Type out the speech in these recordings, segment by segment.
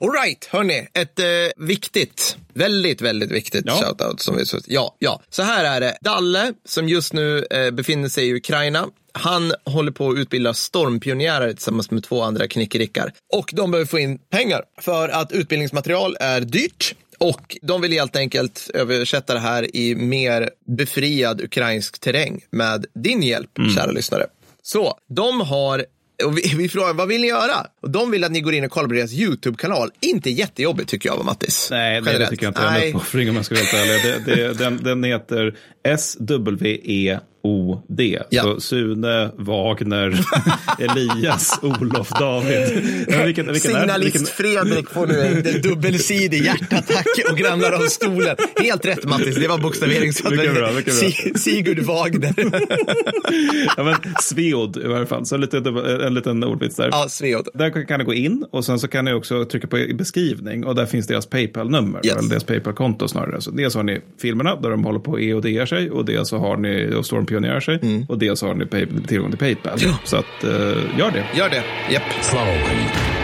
Alright, hörni. Ett eh, viktigt, väldigt, väldigt viktigt Ja. shoutout. Som vi, ja, ja. Så här är det. Dalle, som just nu eh, befinner sig i Ukraina, han håller på att utbilda stormpionjärer tillsammans med två andra knickerickar. Och de behöver få in pengar för att utbildningsmaterial är dyrt. Och de vill helt enkelt översätta det här i mer befriad ukrainsk terräng med din hjälp, kära lyssnare. Så de har och vi, vi frågar vad vill ni göra? Och de vill att ni går in och kollar på deras YouTube-kanal. Inte jättejobbigt tycker jag, va, Mattis? Nej, nej det tycker jag inte Nej. uppoffring om jag ska vara helt ärlig. Det, det, den, den heter S-W-E-O-D. Ja. Så Sune, Wagner, Elias, Olof, David. Vilken, vilken Signalist vilken- Fredrik får nu en dubbelsidig hjärtattack och ramlar av stolen. Helt rätt Mattis, det var bokstaveringssätt. Mycket bra, mycket bra. Si- Sigurd Wagner. ja, men Sveod i varje fall. Så en liten, en liten ordvits där. ja, Sveod. Där kan ni gå in och sen så kan ni också trycka på beskrivning och där finns deras Paypal-nummer, Yes. eller deras Paypal-konto snarare. Så dels har ni filmerna där de håller på EODar sig och dels så har ni och stormpionerar sig Mm. och dels har ni tillgång till Paypal. Så att, eh, gör det. Gör det. Japp. Ukraini!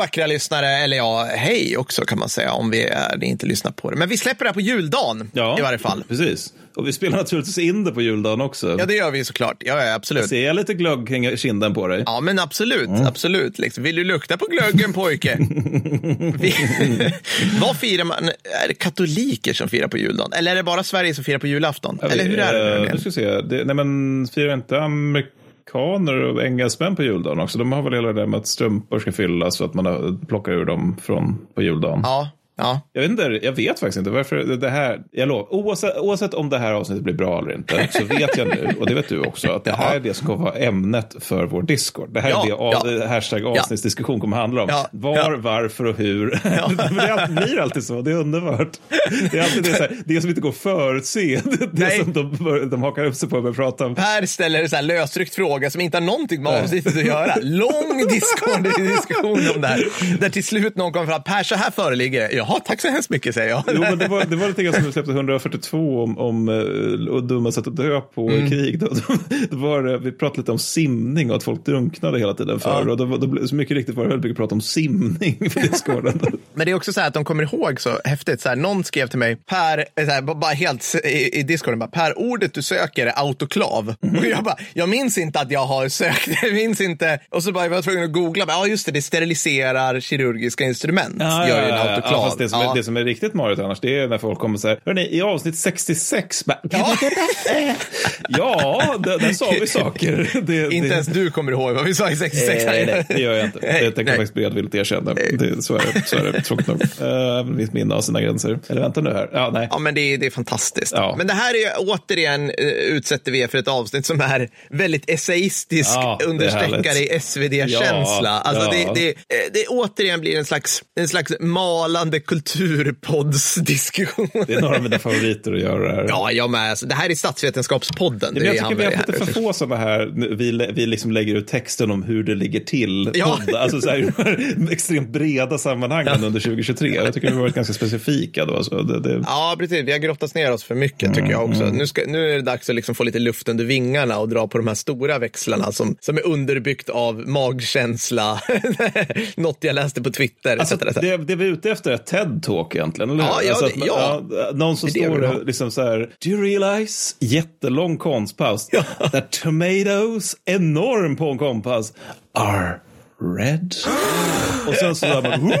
Vackra lyssnare, eller ja, hej också kan man säga om vi är, inte lyssnar på det. Men vi släpper det här på juldagen Ja, i varje fall. Precis. Och vi spelar naturligtvis in det på juldagen också. Ja, det gör vi såklart. Ja, ja absolut. Ser jag lite glögg kring kinden på dig? Ja, men absolut. Absolut. Liksom. Vill du lukta på glöggen pojke? Vi, vad firar man? Är det katoliker som firar på juldagen? Eller är det bara Sverige som firar på julafton? Eller hur är det? Eh, Daniel? Nu ska vi se. Det, nej, men firar inte amerikaner och engelsmän på juldagen också? De har väl hela det där med att strumpor ska fyllas så att man plockar ur dem från på juldagen. Ja, ja. Jag vet, inte, jag vet faktiskt inte varför det- här, jag lovar, oavsett, oavsett om det här avsnittet blir bra eller inte, så vet jag nu, och det vet du också, att det här Ja. är det som kommer vara ämnet för vår Discord. Det här Ja, är det av, ja. hashtag avsnittsdiskussion kommer handla om. Ja, Var, ja. varför och hur. Det blir alltid så, det är underbart. Det är alltid det, så här, det som inte går att förutse, det, det som de, de hakar upp sig på och börjar prata om. Per ställer en så här lösryckt fråga som inte har någonting med avsnittet att göra. Lång Discord-diskussion om det här. Där till slut någon kommer fram. Per, så här föreligger det. Jaha, tack så hemskt mycket, säger jag. Jo, men det var, det var lite grann som vi släppte 142 om, om eh, och dumma sätt att dö på Mm. krig. Då, då, var vi pratade lite om simning och att folk drunknade hela tiden förr. Och då, då, så mycket riktigt var det väldigt mycket prat om simning på Discorden. Men det är också så här att de kommer ihåg så häftigt. Så här, någon skrev till mig, Per, eh, så här, bara helt i, i discorden, bara, Per, ordet du söker är autoklav. Och jag bara, jag minns inte att jag har sökt, jag minns inte. Och så bara, jag var tvungen att googla, ja just det, det steriliserar kirurgiska instrument. gör ju en autoklav. Det, som Ja. är, det som är riktigt marigt annars, det är när folk kommer så här, hörni, i avsnitt 66, bara, Ja. ja, där, där sa vi saker. Det, Inte det, ens du kommer ihåg vad vi sa i 66. Nej, nej, det gör jag inte. Det tänker jag faktiskt beredvilligt erkänna. Det, så, är det, så är det, tråkigt nog. Uh, mitt minne har sina gränser. Eller vänta nu här. Ja, nej. Ja, men det är, det är fantastiskt. Ja. Men det här är återigen eh, utsätter vi er för ett avsnitt som är väldigt essayistisk Ja, understreckare i SvD-känsla. Ja, alltså det, det, eh, det återigen blir en slags, en slags malande kulturpoddsdiskussion. Det är några av mina favoriter att göra det här. Ja, jag med. Alltså, det här är Statsvetenskapspodden. Men jag tycker vi har här. för få sådana här, vi, vi liksom lägger ut texten om hur det ligger till. Ja. podd. Alltså så här, extremt breda sammanhangen under 2023. Jag tycker vi har varit ganska specifika då. Så det, det, Ja, precis. Vi har grottat ner oss för mycket tycker jag Mm, också. Nu, ska, nu är det dags att liksom få lite luft under vingarna och dra på de här stora växlarna som, som är underbyggt av magkänsla, något jag läste på Twitter. Alltså, det, det vi är ute efter TED-talk egentligen, eller hur? Ja, ja, alltså, det- ja. Någon som Det det står har. liksom så här, do you realize, jättelång konstpaus, that tomatoes, enorm på en konstpaus, are red. och sen så där man.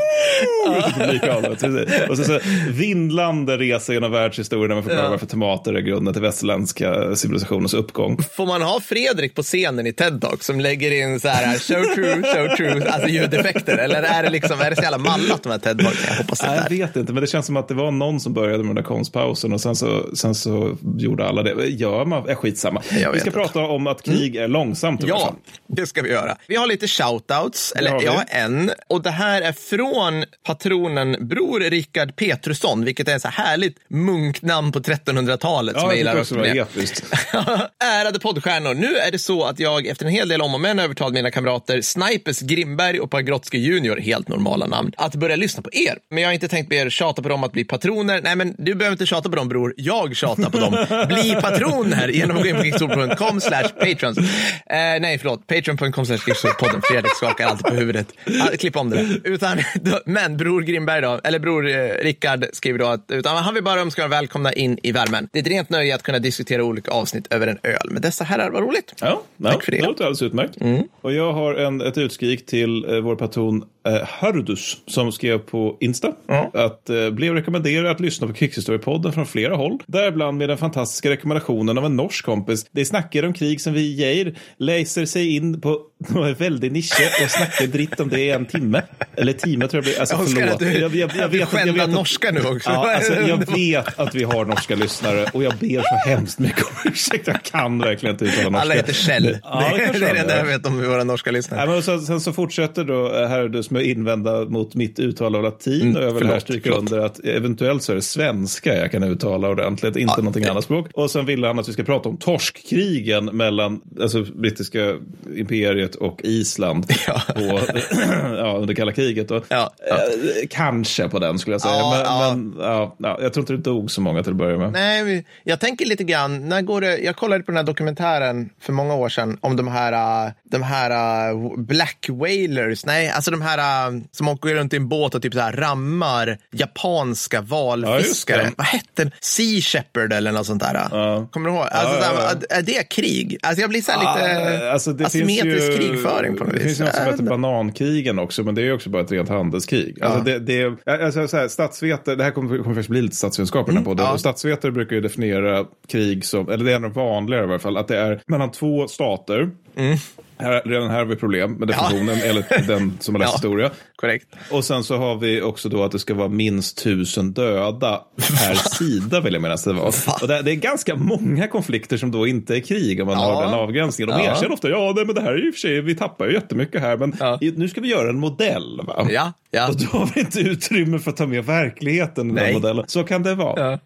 Och så, så vindlande resa genom världshistorien när man förklarar Ja. varför tomater är grunden till västerländska civilisationens uppgång. Får man ha Fredrik på scenen i TED Talk som lägger in så här show true, show true, alltså ljudeffekter? Eller är det liksom, är det så jävla mallat de här TED Talken? Jag hoppas det Nej, jag vet inte, men det känns som att det var någon som började med den där konstpausen och sen så, sen så gjorde alla det. Gör man? Är skitsamma. Jag Vi ska inte. Mm. prata om att krig är långsamt. Ja, det ska vi göra. Vi har lite shoutouts shoutouts. Eller har ja, en. Och det här är från patronen Bror Rickard Petrusson, vilket är så här härligt munknamn på 1300-talet som Ja, jag jag gillar också var episkt. Ärade poddstjärnor, nu är det så att jag efter en hel del om och men övertalade mina kamrater Snipers Grimberg och Pagrotsky Junior, helt normala namn, att börja lyssna på er. Men jag har inte tänkt be er tjata på dem att bli patroner. Nej, men du behöver inte tjata på dem bror. Jag tjatar på dem. Bli patroner genom att gå in på kickstore.com slash patrons. Eh, nej, förlåt. Patreon.com slash. Fredrik skakar alltid på huvudet. Klipp om det. Utan, då, men bror Grimberg då, eller bror eh, Rickard skriver då att utan han vill bara önska er välkomna in i värmen. Det är ett rent nöje att kunna diskutera olika avsnitt över en öl med dessa herrar. Vad roligt. Ja, ja, Tack för det. Mm. låter alldeles utmärkt. Och jag har en, ett utskrik till eh, vår patron eh, Hardus som skrev på Insta att eh, blev rekommenderad att lyssna på Krigshistorie-podden från flera håll. Däribland med den fantastiska rekommendationen av en norsk kompis. Det snackar om krig som vi ger, läser sig in på några väldigt nischer och snackar dritt om det i en timme. Eller timme tror jag blir. Alltså Jag förlåt. du, jag, jag, jag du vet, att- jag vet att- norska nu också. Ja, alltså, jag vet att vi har norska lyssnare och jag ber så hemskt mycket om ursäkt. Jag kan verkligen inte uttala norska. Alla heter Kjell. Ja, det det, är de det enda jag vet om våra norska lyssnare. Nej, men sen, sen så fortsätter då eh, Herdus med att invända mot mitt uttal av latin och jag vill här stryka under att eventuellt så är det svenska jag kan uttala ordentligt, inte någonting annat språk. Och sen ville han att vi ska prata om torskkrigen mellan alltså, brittiska imperiet och Island Ja. på, ja, under kalla kriget. Då. Ja, ja. Eh, kanske på den skulle jag säga, Ja, men, ja. men ja, ja, jag tror inte det dog så många till att börja med. Nej, jag tänker lite grann, när går det, jag kollade på den här dokumentären för många år sedan om de här, äh, de här äh, black whalers, nej, alltså de här äh, som åker runt i en båt och typ så här rammar japanska Ja, valfiskare. det. Vad hette den? Sea Shepherd eller något sånt där. Ja. Kommer du ihåg? Alltså, Ja, ja, där- Är det krig? Alltså jag blir så här lite alltså det asymmetrisk finns ju, krigföring på något Det vis. finns ju något som heter banankrigen också, men det är ju också bara ett rent handelskrig. Alltså det, det, alltså så här, statsvetare, det här kommer, kommer faktiskt bli lite statsvetenskap här. Mm, ja. Och statsvetare brukar ju definiera krig som, eller det är nog vanligare i alla fall, att det är mellan två stater. Här, redan här har vi problem med definitionen, eller den som har läst Ja. historia. Korrekt. Och sen så har vi också då att det ska vara minst tusen döda per sida vill jag minnas det var. Och det, det är ganska många konflikter som då inte är krig om man Ja. har den avgränsningen. De Ja. erkänner ofta, ja nej, men det här är ju i och för sig, vi tappar ju jättemycket här, men Ja. nu ska vi göra en modell. Va? Ja, ja. Och då har vi inte utrymme för att ta med verkligheten i den modellen. Så kan det vara.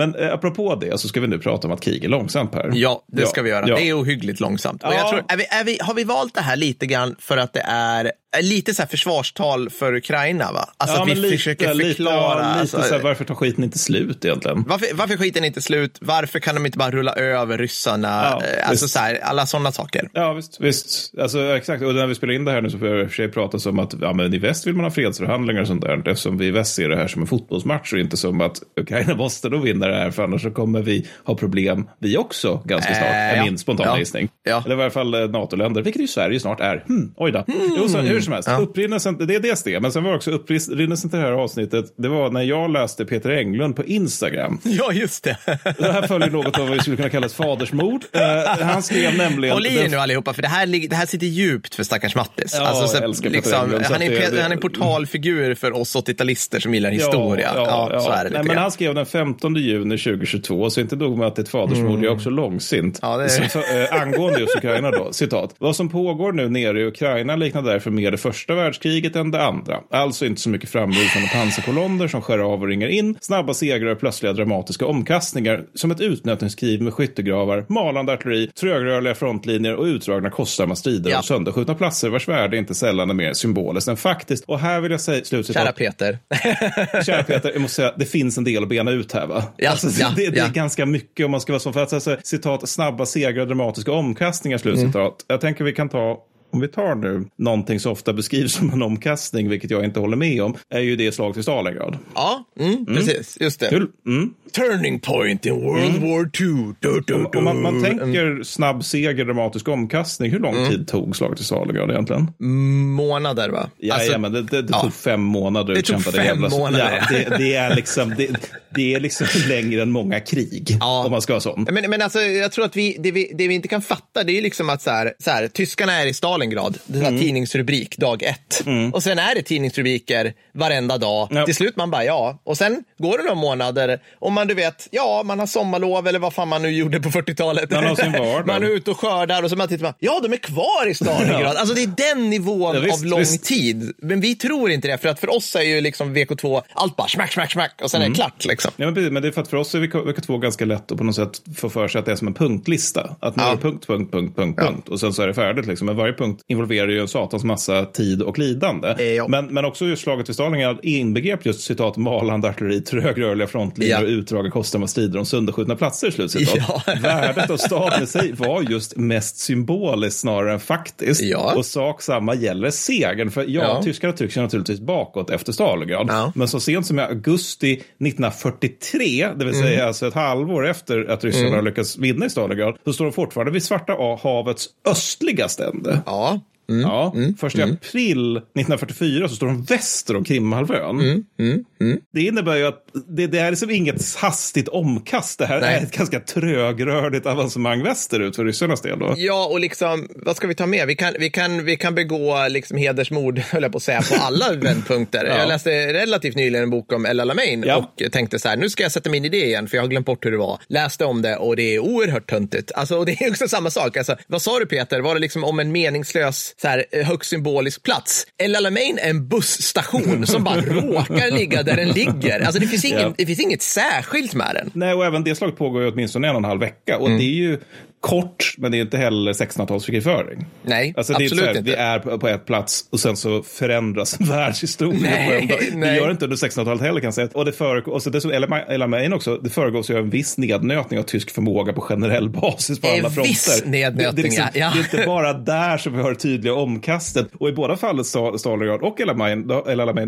Ja. Men eh, apropå det så ska vi nu prata om att krig är långsamt här. Ja, det ska vi göra. Ja. Det är ohyggligt långsamt. Och Ja. jag tror, är vi, är vi, har vi valt det här lite grann för att det är lite så här försvarstal för Ukraina? Va? Alltså ja, att vi lite, försöker lite, förklara. ja, lite alltså, så här, varför tar skiten inte slut egentligen? varför, varför skiten inte slut? Varför kan de inte bara rulla över ryssarna? Ja, Eh, alltså visst. så här, alla sådana saker. Ja, visst. visst. Alltså, exakt. Och när vi spelar in det här nu så får jag i och för sig prata om att ja, men i väst vill man ha fredsförhandlingar och sånt där. Eftersom vi i väst ser det här som en fotbollsmatch och inte som att Ukraina måste då vinna det här för annars så kommer vi ha problem vi också ganska snart. Eh, är min spontana Ja. gissning. Ja. Eller i varje fall eh, NATO-länder, vilket ju Sverige snart är. Hmm, oj då. Jo, så, hur som helst, Ja. upprinnelsen, det är dels det, men sen var också upprinnelsen till det här avsnittet, det var när jag läste Peter Englund på Instagram. Ja, just det. Det här följer något av vad vi skulle kunna kalla ett fadersmord. Eh, han skrev nämligen... Håll i er nu allihopa, för det här, det här sitter djupt för stackars Mattis. Ja, alltså, så, liksom, Englund, så han, är, det- det- han är en portalfigur för oss 80-talister som gillar historia. Ja, så är det Nej, men han skrev den 15 juni 2022, så inte nog med att det är ett fadersmord, jag är också långsint. Ja, det är. Så, eh, angående just Ukraina då, citat. Vad som pågår nu nere i Ukraina liknar därför mer det första världskriget än det andra. Alltså inte så mycket framrusande pansarkolonner som skär av och ringer in, snabba segrar och plötsliga dramatiska omkastningar, som ett utnötningskrig med skyttegravar, malande artilleri, trögrörliga frontlinjer och utdragna kostsamma strider Ja. om sönderskjutna platser vars värde inte sällan är mer symboliskt än faktiskt. Och här vill jag säga, slutcitat, Kära Peter. Kära Peter, jag måste säga, det finns en del att bena ut här va? Ja, alltså, ja, det, det är ja. ganska mycket om man ska vara så. För att alltså, citat, snabba segrar och dramatiska omkastningar, slutcitat. Mm. Jag tänker vi kan ta om vi tar nu någonting som ofta beskrivs som en omkastning, vilket jag inte håller med om, är ju det slag till Stalingrad. Ja, mm, precis. Just det. Mm. Turning point in World War II. Du, du, du. Om man, man Mm. tänker snabb seger, dramatisk omkastning, hur lång tid tog slaget till Stalingrad egentligen? Månader, va? Ja, Alltså, ja, men det, det, det ja. tog fem månader Det tog fem jävla- månader. Ja, det, det, är liksom, det, det är liksom längre än många krig, Ja. om man ska vara sån. Men, men alltså, jag tror att vi det, vi, det vi inte kan fatta, det är ju liksom att så här, så här, tyskarna är i Stalingrad Stalingrad. Det är mm. tidningsrubrik dag ett. Mm. Och sen är det tidningsrubriker varenda dag. Ja. Till slut man bara, ja. Och sen går det några månader och man du vet, ja, man har sommarlov eller vad fan man nu gjorde på 40-talet. Man har sin vardag. man är ute och skördar och så man tittar, ja, de är kvar i Stalingrad. Ja. Alltså det är den nivån ja, visst, av lång visst. tid. Men vi tror inte det, för att för oss är ju liksom VK2, allt bara smack, smack, smack och sen mm. är det mm. klart. Liksom. Ja, men, men det är för att för oss är VK2 ganska lätt att på något sätt få för sig att det är som en punktlista. Att nu ja. punkt, punkt, punkt, punkt, punkt och sen så är det färdigt. Liksom. Men varje punkt involverar ju en satans massa tid och lidande. Eh, ja. Men, men också just slaget vid Stalingrad inbegrep just citat malande artilleri, trögrörliga frontlinjer ja. och utdrag kostsamma strider om sönderskjutna platser. Slutcitat. Ja. Värdet av staden i sig var just mest symboliskt snarare än faktiskt. Ja. Och sak samma gäller segern. För ja, ja. tyskarna trycker sig naturligtvis bakåt efter Stalingrad. Ja. Men så sent som i augusti 1943, det vill säga mm. alltså ett halvår efter att ryssarna mm. lyckats vinna i Stalingrad, så står de fortfarande vid Svarta havets östligaste ände. Ja. law Mm, ja, mm, första mm. april 1944 så står de väster om Krimhalvön. Mm, mm, mm, det innebär ju att det, det är liksom inget hastigt omkast. Det här Nej. är ett ganska trögrörligt avancemang västerut för ryssarnas del. Då. Ja, och liksom, vad ska vi ta med? Vi kan, vi kan, vi kan begå liksom hedersmord, höll jag på att säga, på alla vändpunkter. ja. Jag läste relativt nyligen en bok om El Alamein ja. och tänkte så här, nu ska jag sätta mig in i det igen, för jag har glömt bort hur det var. Läste om det och det är oerhört töntigt. Alltså, och det är också samma sak. Alltså, vad sa du Peter? Var det liksom om en meningslös så här, eh, högst symbolisk plats. El Alamein är en busstation som bara råkar ligga där den ligger. Alltså det finns, ingen, ja. det finns inget särskilt med den. Nej, och även det slaget pågår ju åtminstone en och en halv vecka. Och mm. det är ju kort, men det är inte heller 1600-talskrigföring. Nej, alltså, det absolut är här, inte. Vi är på ett plats och sen så förändras världshistorien nej, på en Det gör det inte under 1600-talet heller kan jag säga. Och det föregås, och det Ella Main också, det föregås ju en viss nednötning av tysk förmåga på generell basis på alla fronter. Viss nednötning, det, det, liksom, ja. det är inte bara där som vi har tydliga omkastet. Och i båda fallet, Stalingrad och Ella Main,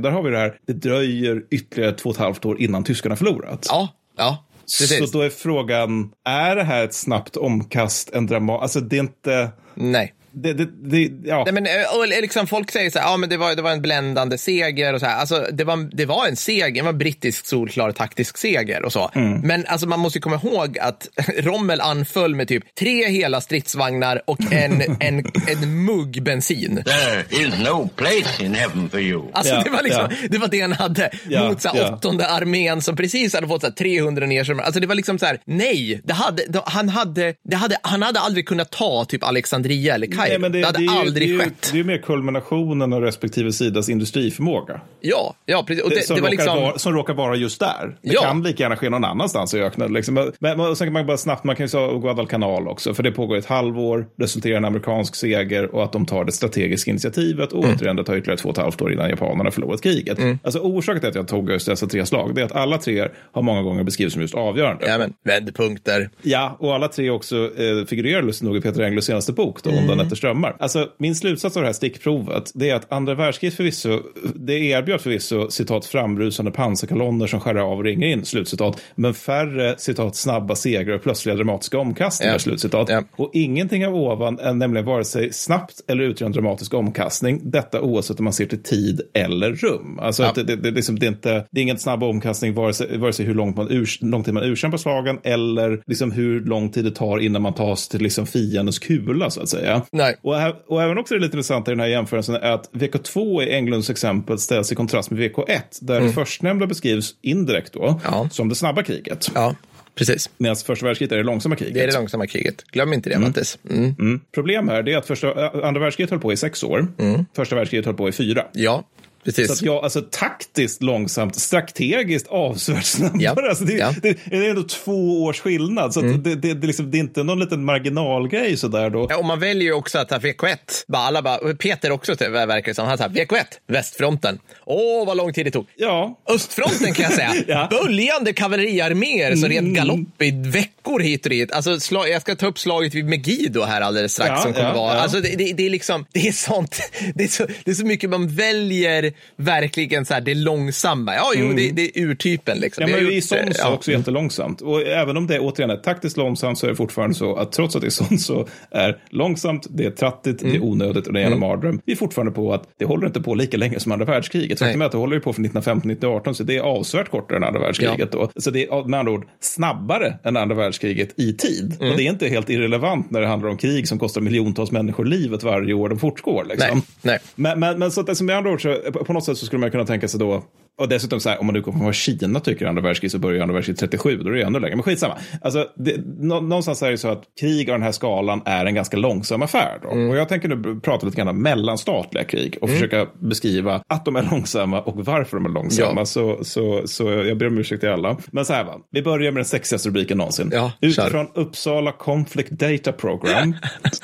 där har vi det här, det dröjer ytterligare två och ett halvt år innan tyskarna förlorat. Ja, ja. Precis. Så då är frågan, är det här ett snabbt omkast, en drama? Alltså det är inte... Nej. Det, det, det, ja. Nej, men, och liksom, folk säger så här, ja, men det, var, det var en bländande seger. och så här. Alltså, det, var, det var en seger, det var en brittisk solklar taktisk seger. och så. Mm. Men alltså, man måste komma ihåg att Rommel anföll med typ tre hela stridsvagnar och en, en, en mugg bensin. There is no place in heaven for you. Alltså, ja, det, var liksom, ja. det var det han hade ja, mot så här, åttonde armén som precis hade fått så här, 300 nedskärningar. Alltså, det var liksom så här, nej, det hade, det, han, hade, det hade, han hade aldrig kunnat ta typ Alexandria eller Kairo. Nej, det, det, hade det aldrig det, skett. Det är mer kulminationen av respektive sidas industriförmåga. Ja, ja precis. Och det, som, råkar liksom... vara, som råkar vara just där. Det ja. kan lika gärna ske någon annanstans i öknen. Liksom. Men, men sen kan man bara snabbt, man kan ju säga Guadalcanal också, för det pågår ett halvår, resulterar i en amerikansk seger och att de tar det strategiska initiativet och mm. återigen det tar ytterligare två och ett halvt år innan japanerna förlorat kriget. Mm. Alltså orsaken till att jag tog just dessa tre slag, det är att alla tre har många gånger beskrivits som just avgörande. Ja, men vändpunkter. Ja, och alla tre också eh, figurerar lustigt nog i Peter Englers senaste bok, då, mm. Nätter strömmar. Alltså, min slutsats av det här stickprovet det är att andra världskriget förvisso, det erbjöd förvisso citat framrusande pansarkoloner som skär av och ringer in, slutcitat, men färre citat snabba segrar och plötsliga dramatiska omkastningar, ja. slutcitat. Ja. Och ingenting av ovan är nämligen vare sig snabbt eller utgör en dramatisk omkastning, detta oavsett om man ser till tid eller rum. Alltså ja. det, det, det, liksom, det, är inte, det är ingen snabb omkastning vare sig, vare sig hur långt man ur, lång tid man urkämpar slagen eller liksom hur lång tid det tar innan man tas till liksom fiendens kula så att säga. Nej. Och, och även också är lite intressant i den här jämförelsen är att VK2 i Englunds exempel ställs i kontrast med VK1 där mm. det förstnämnda beskrivs indirekt då ja. som det snabba kriget. Ja. Precis. Medan första världskriget är det långsamma kriget. Det är det långsamma kriget. Glöm inte det, mm. Mattis. Mm. Mm. Problem här är att första, andra världskriget höll på i sex år. Mm. Första världskriget höll på i fyra. Ja, Precis. Så att jag, alltså taktiskt långsamt, strategiskt avsevärt snabbare. Ja. Alltså det, ja. det, det, är ändå två års skillnad. Så mm. det, det, det, liksom, det, är inte någon liten marginalgrej sådär då. Ja, och man väljer ju också att VK1, bara alla bara, Peter också verkar det som, han sa VK1, västfronten. Åh, vad lång tid det tog. Ja. Östfronten kan jag säga. ja. Böljande kavalleriarméer red mm. galopp i veckor hit och dit. Alltså, slag, jag ska ta upp slaget vid Megiddo här alldeles strax. Ja, som kommer ja, vara. Alltså, det, det, det, är liksom, det är sånt, det är så, det är så mycket man väljer verkligen så här, det är långsamma. Ja, jo, mm. det, det, är urtypen liksom. Ja, men i Sons ja. också jättelångsamt. Och även om det återigen är taktiskt långsamt så är det fortfarande så att trots att det är Sons så är långsamt, det är trattigt, mm. det är mm. onödigt och det är en mm. mardröm. Vi är fortfarande på att det håller inte på lika länge som andra världskriget. Faktum är att det håller på från 1915-1918 så det är avsevärt kortare än andra världskriget ja. då. Så det är med andra ord snabbare än andra världskriget världskriget i tid. Och det är inte helt irrelevant när det handlar om krig som kostar miljontals människor livet varje år de fortgår. Liksom. Nej, nej. Men, men, men så att, som med andra ord, så, på något sätt så skulle man kunna tänka sig då och dessutom, så här, om man nu kommer från Kina tycker andra världskriget så börjar andra världskriget 37, då är det ännu längre. Men skitsamma. Alltså, det, nå, någonstans är det så att krig av den här skalan är en ganska långsam affär. Då. Och jag tänker nu prata lite grann om mellanstatliga krig och försöka beskriva att de är långsamma och varför de är långsamma. Ja. Så, så, så jag ber om ursäkt till alla. Men så här va, vi börjar med den sexigaste rubriken någonsin. Ja. Utifrån Uppsala Conflict Data Program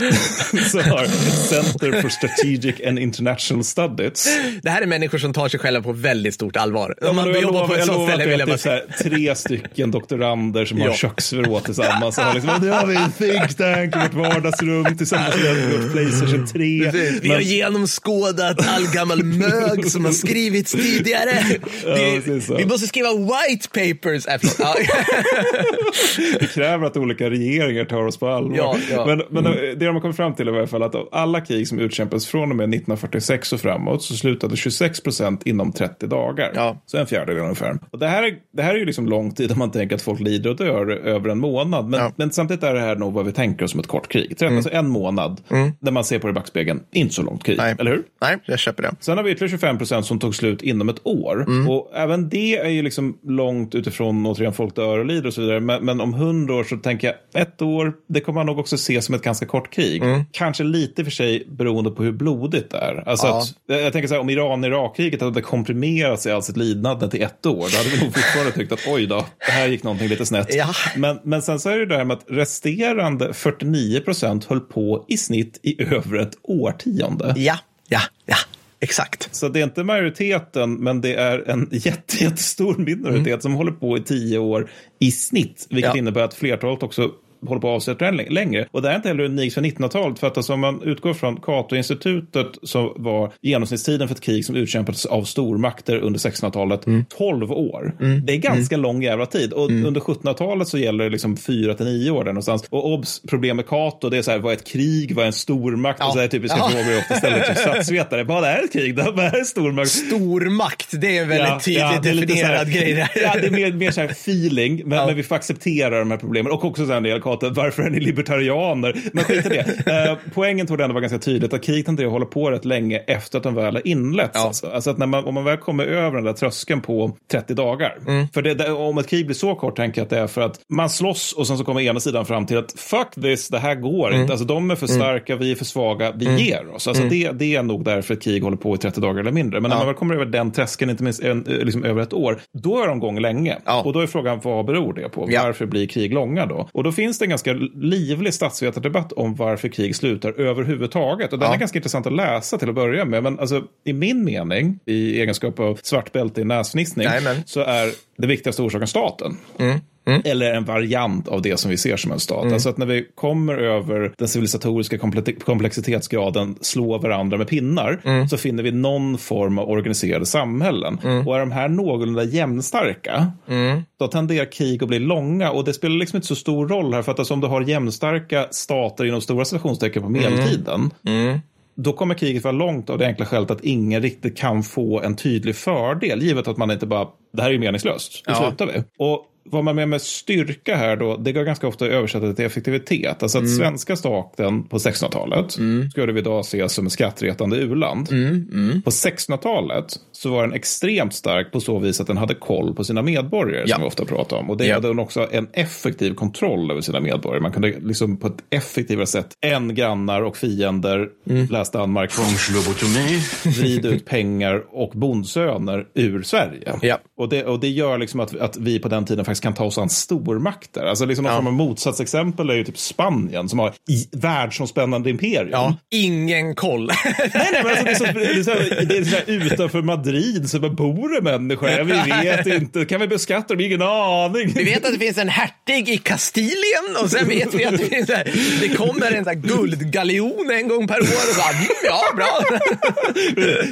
så har Center for Strategic and International Studies Det här är människor som tar sig själva på väldigt stort allvar. Om Ja, man jobbar lovar, på ett sånt ställe att vill det jag är bara så här, tre stycken doktorander som har Ja. köksvrå tillsammans. Och har liksom, nu har vi en think tank i vårt vardagsrum tillsammans med vårt Playstation 3. Precis. Vi har genomskådat all gammal mög som har skrivits tidigare. Vi, precis så. vi måste skriva white papers. Äh, ja. Det kräver att olika regeringar tar oss på allvar. Ja, ja. Men, men det de har kommit fram till är i alla fall att av alla krig som utkämpas från och med 1946 och framåt så slutade 26 procent inom 30 dagar. Ja. Så en fjärdedel ungefär. Och det här, är, det här är ju liksom lång tid om man tänker att folk lider och dör över en månad. Men, Ja. men samtidigt är det här nog vad vi tänker oss som ett kort krig. Mm. Alltså en månad, när man ser på det i backspegeln, inte så långt krig. Nej. Eller hur? Nej, jag köper det. Sen har vi ytterligare 25 procent som tog slut inom ett år. Och även det är ju liksom långt utifrån återigen folk dör och lider och så vidare. Men, men om hundra år så tänker jag ett år, det kommer man nog också se som ett ganska kort krig. Kanske lite för sig beroende på hur blodigt det är. Alltså Ja. att, jag tänker så här, om Iran-Irak-kriget hade komprimerats i all sitt lidande till ett år, då hade vi nog fortfarande tyckt att oj då, det här gick någonting lite snett. Ja. Men, men sen så är det det här med att resterande 49 procent höll på i snitt i över ett årtionde. Ja, ja, ja. Exakt. Så det är inte majoriteten, men det är en jätte, jättestor minoritet som håller på i tio år i snitt. Vilket Ja. innebär att flertalet också håller på att avsätta längre. Och det är inte heller unikt för 1900-talet. För att alltså, om man utgår från Cato-institutet så var genomsnittstiden för ett krig som utkämpades av stormakter under 1600-talet 12 år. Det är ganska lång jävla tid. Och under 1700-talet så gäller det liksom 4 till 9 år där någonstans. Och obs, problem med Cato, det är så här, vad är ett krig, vad är en stormakt? Ja. Och så här typiska Ja. frågor ofta ställer till statsvetare. Vad är ett krig? Vad är en stormakt? Stormakt, det är en väldigt tydligt det lite så här- definierad grej. Där. Ja, det är mer, mer så här feeling, men, Ja. men vi får acceptera de här problemen. Och också så här, när Cato, varför är ni libertarianer? Men skit i det. Eh, poängen tog det ändå vara ganska tydligt att kriget att hålla på rätt länge efter att de väl har inletts. Ja. Alltså. alltså att när man, om man väl kommer över den där tröskeln på 30 dagar. Mm. För det, om ett krig blir så kort tänker jag att det är för att man slåss och sen så kommer ena sidan fram till att fuck this, det här går Mm. inte. Alltså de är för starka, vi är för svaga, vi ger oss. Alltså det, det är nog därför ett krig håller på i 30 dagar eller mindre. Men när Ja. man väl kommer över den tröskeln, inte minst en, eh, liksom över ett år, då är de igång länge. Ja. Och då är frågan, vad beror det på? Varför blir krig långa då? Och då finns det en ganska livlig statsvetardebatt om varför krig slutar överhuvudtaget. Och den Ja. är ganska intressant att läsa till att börja med. Men alltså, i min mening, i egenskap av svart bälte i näsfnissning, så är det viktigaste orsaken staten. Eller en variant av det som vi ser som en stat. Alltså att när vi kommer över den civilisatoriska komple- komplexitetsgraden, slår varandra med pinnar, så finner vi någon form av organiserade samhällen. Och är de här någorlunda jämnstarka, då tenderar krig att bli långa. Och det spelar liksom inte så stor roll här, för att alltså om du har jämnstarka stater inom stora citationstecken på medeltiden, då kommer kriget vara långt av det enkla skälet att ingen riktigt kan få en tydlig fördel, givet att man inte bara, det här är ju meningslöst, nu Ja. slutar vi. Och vad man med med styrka här då, det går ganska ofta att översätta till effektivitet. Alltså att svenska staten på 1600-talet skulle vi idag se som ett skrattretande u-land. På 1600-talet så var den extremt stark på så vis att den hade koll på sina medborgare, Ja. som vi ofta pratar om. Och det Ja. hade den också en effektiv kontroll över sina medborgare. Man kunde liksom på ett effektivare sätt än grannar och fiender, läs Danmark, vrida ut pengar och bondsöner ur Sverige. Ja. Och, det, och det gör liksom att, att vi på den tiden faktiskt kan ta oss an stormakter. Alltså liksom någon Ja. form av motsatsexempel är ju typ Spanien som har världsomspännande imperium. Ja, ingen koll. Nej, nej, men alltså det är så, det är så, här, det är så här, utanför Madrid så bara bor det människor. Vi vet inte. Kan vi beskatta dem? Ingen aning. Vi vet att det finns en hertig i Kastilien och sen vet vi att det, finns här, det kommer en så här guldgaljon en gång per år. Och så, mm, ja, bra.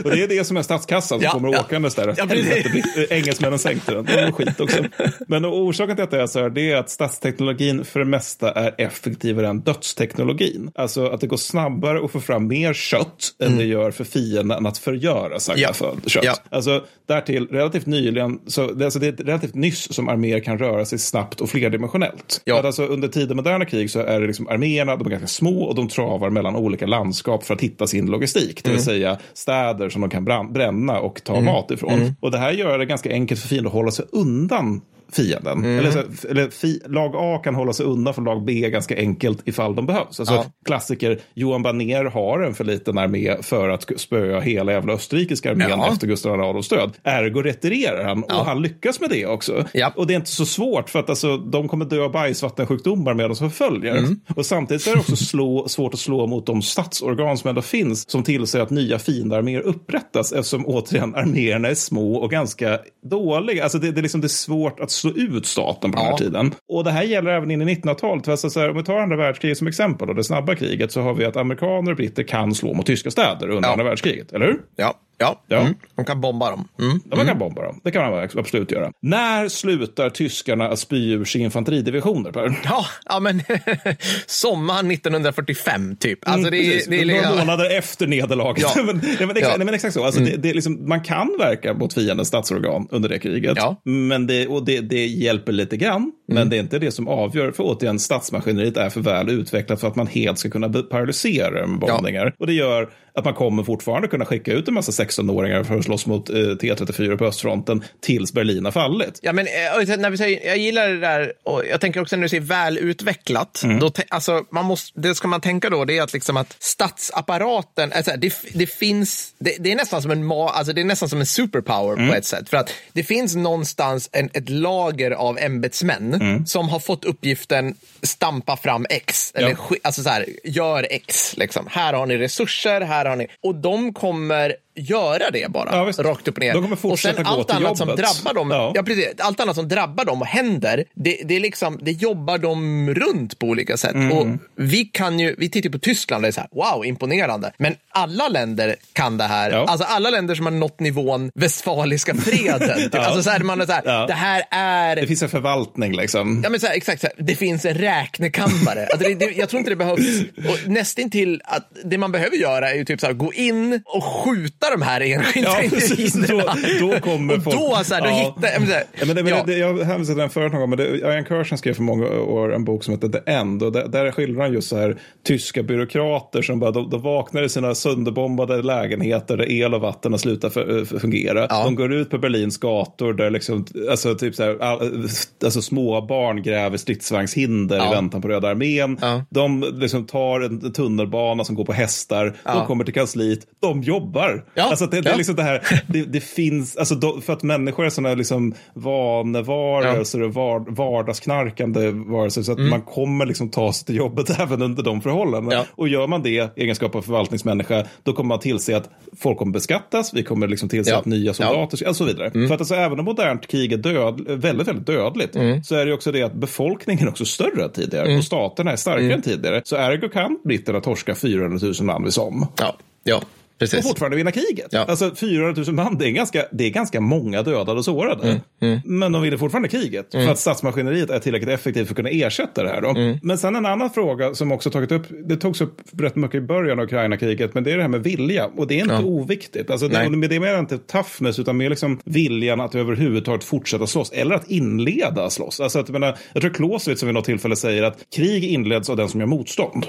Och det är det som är statskassan som Ja, kommer ja. åkandes där. Ja. Helvete, Engelsmännen sänkte den. Det var skit också. Men och orsaken till att det är så här, det är att stadsteknologin för det mesta är effektivare än dödsteknologin. Alltså att det går snabbare att få fram mer kött än det gör för fienden att förgöra sagda Ja. för kött. Ja. Alltså därtill relativt nyligen, så det, alltså, det är relativt nyss som arméer kan röra sig snabbt och flerdimensionellt. Ja. Att alltså, under tider moderna krig så är det liksom arméerna, de är ganska små och de travar mellan olika landskap för att hitta sin logistik. Det vill säga städer som de kan bränna och ta mat ifrån. Och det här gör det ganska enkelt för fienden att hålla sig undan fienden. Eller, så, eller fi, lag A kan hålla sig undan från lag B ganska enkelt ifall de behövs. Alltså, Ja. Klassiker, Johan Baner har en för liten armé för att spöa hela jävla österrikiska armén Ja. efter Gustav Adolfs död. Ergo retirerar han och han lyckas med det också. Ja. Och det är inte så svårt för att alltså, de kommer dö av bajsvattensjukdomar medan de förföljer. Mm. Och samtidigt är det också slå, svårt att slå mot de statsorgan som ändå finns som tillser att nya fiendearméer upprättas eftersom återigen arméerna är små och ganska dåliga. Alltså det, det, är liksom, det är svårt att slå ut staten på den här Ja. tiden. Och det här gäller även in i 1900-talet. För Alltså, så här, om vi tar andra världskriget som exempel och det snabba kriget så har vi att amerikaner och britter kan slå mot tyska städer under Ja. andra världskriget, eller hur? Ja, ja. Ja. Mm. De kan bomba dem. Mm. Ja, man kan bomba dem. Det kan man absolut göra. När slutar tyskarna att spy ur sig infanteridivisioner, Per? Ja, ja, men sommaren 1945 typ. Alltså, det, Mm, det är Några liksom- månader efter nederlaget. Ja. men, nej, men, exakt, Ja. Mm. nej, men exakt så. Alltså, det, det är liksom, man kan verka mot fiendens statsorgan under det kriget. Ja. Men det, och det, det hjälper lite grann. Men Mm. det är inte det som avgör. För återigen, statsmaskineriet är för väl utvecklat för att man helt ska kunna paralysera det med bombningar. Och det gör att man kommer fortfarande kunna skicka ut en massa 16-åringar för att slåss mot eh, T34 på östfronten tills Berlin har fallit. Ja, men eh, när vi säger, jag gillar det där, och jag tänker också när du säger välutvecklat, Mm. då, alltså, man måste, det ska man tänka då, det är att, liksom att statsapparaten, alltså, det, det finns, det, det är nästan som en, alltså, det är nästan som en superpower Mm. på ett sätt. För att det finns någonstans en, ett lager av ämbetsmän Mm. som har fått uppgiften stampa fram X, eller Ja. alltså så här, gör X. Liksom. Här har ni resurser, här har ni, och de kommer göra det bara, Ja, rakt upp och ner. De kommer och sen allt annat som drabbar dem, Ja. ja. precis, allt annat som drabbar dem och händer, det, det, är liksom, det jobbar de runt på olika sätt. Mm. Och vi, kan ju, vi tittar på Tyskland och det är så här, wow, imponerande. Men alla länder kan det här. Ja. Alltså alla länder som har nått nivån Westfaliska freden. typ. Alltså så här, man är så här, det här är... Det finns en förvaltning liksom. Ja, men så här, exakt, så här, det finns en räknekammare. Alltså, det, det, jag tror inte det behövs. Och nästintill att det man behöver göra är ju typ så här, gå in och skjuta de här enskilda Ja, precis. Då, individerna. då kommer och folk... då, så här, då Ja. hittar jag... men Ja, men det, men ja. det, jag hänvisade till den förut någon gång, men det, Ian Kersen skrev för många år en bok som heter The End. Och där, där skildrar han just så här tyska byråkrater som bara, de, de vaknar i sina sönderbombade lägenheter där el och vatten har slutat för, för, fungera. Ja. De går ut på Berlins gator där liksom, alltså, typ så här, all, alltså små barn gräver stridsvagnshinder Ja. i väntan på Röda armén. Ja. De liksom tar en tunnelbana som går på hästar. De kommer till kansliet. De jobbar. Ja. Alltså det, det är Ja. liksom det här, det, det finns, alltså då, för att människor är sådana liksom vanevarelser och var, vardagsknarkande varelser så att man kommer liksom ta sig till jobbet även under de förhållandena. Ja. Och gör man det egenskap av förvaltningsmänniska, då kommer man tillse att folk kommer beskattas, vi kommer liksom tillse Ja. att nya soldater, och så vidare. För att alltså, även om modernt krig är död, väldigt, väldigt dödligt, så är det också det att befolkningen är också större än tidigare och staterna är starkare än tidigare. Så ergo kan britterna torska 400 000 man vid som Ja, ja, och precis. fortfarande vinna kriget. Ja. Alltså 400 000 man, det är, ganska, det är ganska många dödade och sårade. Mm, Men de ville fortfarande kriget. För att statsmaskineriet är tillräckligt effektivt för att kunna ersätta det här. Då. Mm. Men sen en annan fråga som också tagit upp, det togs upp rätt mycket i början av Ukraina-kriget, men det är det här med vilja. Och det är inte Ja. oviktigt. Alltså, det, det är mer inte toughness, utan mer liksom viljan att överhuvudtaget fortsätta slåss. Eller att inleda slåss. Alltså att, jag, menar, jag tror Clausewitz som vid något tillfälle säger att krig inleds av den som gör motstånd.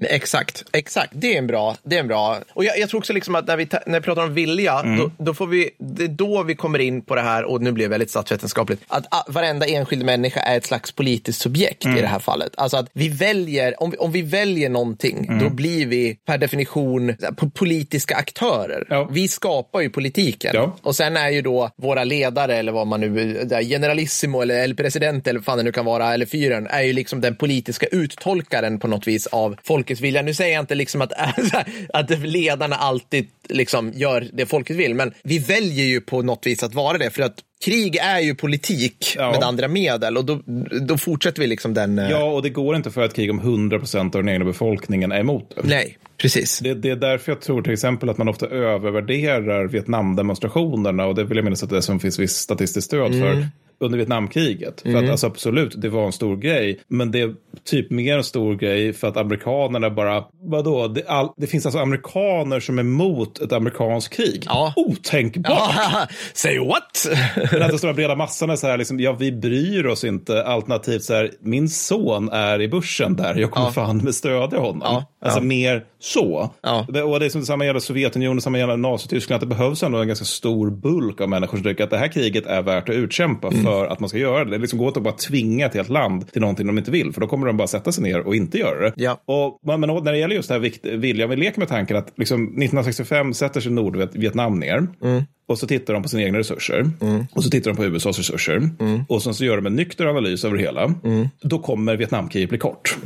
Exakt, exakt. Det är en bra. Det är en bra. Och jag, jag tror också liksom att när vi, ta- när vi pratar om vilja, Mm. då, då får vi, det är då vi kommer in på det här, och nu blir det väldigt statsvetenskapligt, att a, varenda enskild människa är ett slags politiskt subjekt Mm. i det här fallet. Alltså att vi väljer, om vi, om vi väljer någonting, Mm. då blir vi per definition po- politiska aktörer. Ja. Vi skapar ju politiken. Ja. Och sen är ju då våra ledare, eller vad man nu, generalissimo eller, eller president eller vad fan det nu kan vara, eller fyren, är ju liksom den politiska uttolkaren på något vis av folkets vilja. Nu säger jag inte liksom att, att ledarna alltid liksom gör det folket vill, men vi väljer ju på något vis att vara det, för att krig är ju politik Ja. med andra medel och då, då fortsätter vi liksom den... eh, Ja, och det går inte för ett krig om 100% av den egna befolkningen är emot det. Nej, precis. Det, det är därför jag tror till exempel att man ofta övervärderar Vietnamdemonstrationerna och det vill jag minnas att det är som finns viss statistiskt stöd för. Under Vietnamkriget. För att alltså, absolut, det var en stor grej. Men det är typ mer en stor grej för att amerikanerna bara, vadå, det, all, det finns alltså amerikaner som är emot ett amerikanskt krig. Ja. Otänkbart! Say what? Den här stora breda massan är så här, liksom, ja vi bryr oss inte. Alternativt så här, min son är i börsen där, jag kommer Ja. fan med stödja honom. Ja. Alltså Ja. mer så. Ja. Och det är som samma gäller Sovjetunionen, samma gäller Nazityskland, att det behövs ändå en ganska stor bulk av människor som tycker att det här kriget är värt att utkämpa Mm. för att man ska göra det. Det liksom går inte att bara tvinga ett helt land till någonting de inte vill, för då kommer de bara sätta sig ner och inte göra det. Ja. Och, men när det gäller just det här vikt, viljan, vi leker med tanken att liksom, 1965 sätter sig Nordvietnam ner. Mm. Och så tittar de på sina egna resurser. Och så tittar de på USAs resurser. Mm. Och sen så gör de en nykter analys över det hela. Då kommer Vietnamkriget bli kort.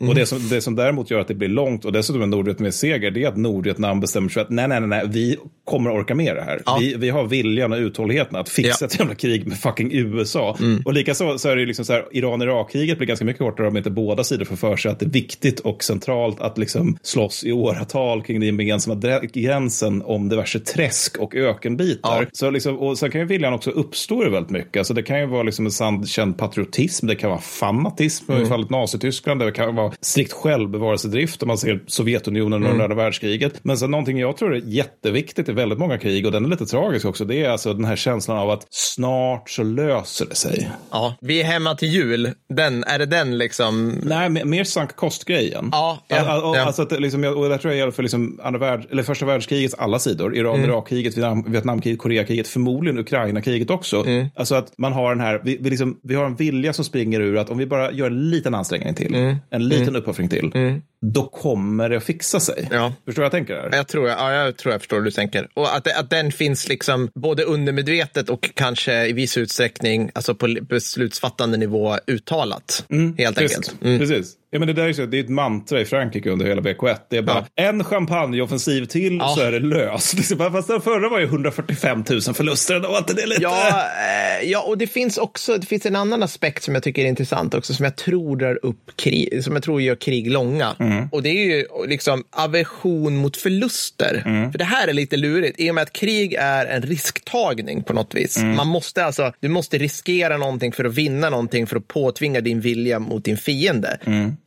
Mm. Och det som, det som däremot gör att det blir långt och dessutom en Nordvietnamesisk seger, det är att Nordvietnam bestämmer sig för att nej, nej, nej, nej vi kommer orka med det här. Ja. Vi, vi har viljan och uthålligheten att fixa Ja. ett jävla krig med fucking USA. Och likaså så är det liksom så här, Iran-Irak-kriget blir ganska mycket kortare om inte båda sidor får för sig att det är viktigt och centralt att liksom slåss i åratal kring den gemensamma gränsen om diverse träsk och ökenbitar. Ja. Så liksom, och sen kan ju viljan också uppstå väldigt mycket. Alltså det kan ju vara liksom en sann känd patriotism, det kan vara fanatism Mm. i fallet Nazityskland, det kan vara strikt självbevarelsedrift om man ser Sovjetunionen Mm. under andra världskriget. Men sen någonting jag tror är jätteviktigt i väldigt många krig och den är lite tragisk också, det är alltså den här känslan av att snart så löser det sig. Ja, vi är hemma till jul. Den, är det den liksom? Nej, mer- sank kost-grejen. Ja, ja, ja. Alltså att liksom, och det tror jag gäller för liksom andra värld, eller första världskrigets alla sidor. Mm. Iran-Irak-kriget, Vietnam, Vietnamkriget, Koreakriget, förmodligen Ukraina-kriget också. Mm. Alltså att man har den här, vi, vi, liksom, vi har en vilja som springer ur att om vi bara gör en liten ansträngning till, Mm. en liten uppoffring till, då kommer det att fixa sig. Ja. Förstår vad jag tänker? Här? Jag tror, ja, jag tror jag förstår hur du tänker. Och att, att den finns liksom både undermedvetet och kanske i viss utsträckning alltså på beslutsfattande nivå uttalat. helt Visst, enkelt. Mm. Precis. Ja, men det, där är så, det är ett mantra i Frankrike under hela BK1. Det är bara en champagneoffensiv till Ja. så är det löst. Liksom, Fast den förra var ju 145 000 förluster. Då var inte det lite... Ja, eh, ja, och det finns också det finns en annan aspekt som jag tycker är intressant också, som jag tror drar upp krig, som jag tror gör krig långa. Och det är ju liksom aversion mot förluster. För det här är lite lurigt, i och med att krig är en risktagning på något vis. Man måste alltså, du måste riskera någonting för att vinna någonting, för att påtvinga din vilja mot din fiende.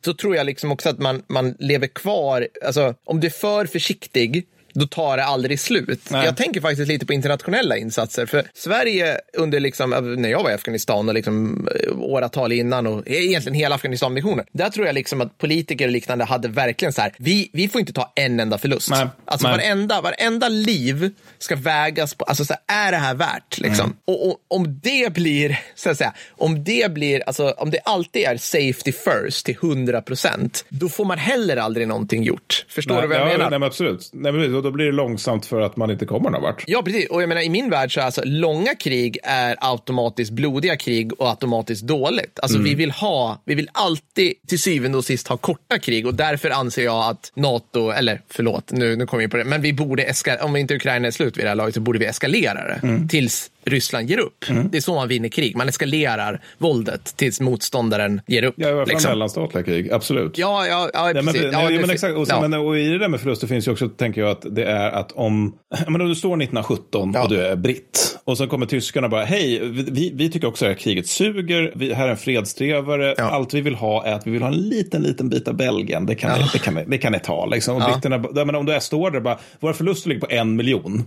Så tror jag liksom också att man, man lever kvar, alltså om du är för försiktig, då tar det aldrig slut. Nej. Jag tänker faktiskt lite på internationella insatser. För Sverige under, liksom, när jag var i Afghanistan och liksom, eh, åratal innan och egentligen hela Afghanistan-missionen. Där tror jag liksom att politiker och liknande hade verkligen så här, vi, vi får inte ta en enda förlust. Nej. Alltså Nej. varenda, varenda liv ska vägas på, alltså så här, är det här värt? Liksom? Mm. Och, och om det blir, så att säga, om det blir, alltså om det alltid är safety first till 100 procent, då får man heller aldrig någonting gjort. Förstår du vad jag ja, menar? Nej, men absolut. Nej, men, då blir det långsamt för att man inte kommer någon vart. Ja, precis. Och jag menar, i min värld så är alltså långa krig är automatiskt blodiga krig och automatiskt dåligt. Alltså vi vill ha, vi vill alltid till syvende och sist ha korta krig och därför anser jag att NATO, eller förlåt, nu, nu kommer vi på det, men vi borde eskalera, om inte Ukraina är slut vid det här laget så borde vi eskalera det tills Ryssland ger upp. Det är så man vinner krig. Man eskalerar våldet tills motståndaren ger upp. Ja, i alla fall liksom. mellanstatliga krig. Absolut. Ja, ja, ja, Nej, men, nej, ja, men exakt. Och, ja. men, och i det där med förluster finns ju också, tänker jag, att det är att om, menar, om du står 1917 Ja. och du är britt och så kommer tyskarna bara, hej, vi, vi tycker också att det här kriget suger, vi, här är en fredstrevare, Ja. allt vi vill ha är att vi vill ha en liten, liten bit av Belgien, det kan, ni, det kan, det kan ni ta. Liksom. Och Ja. britterna, menar, om du är står där bara, våra förluster ligger på en miljon.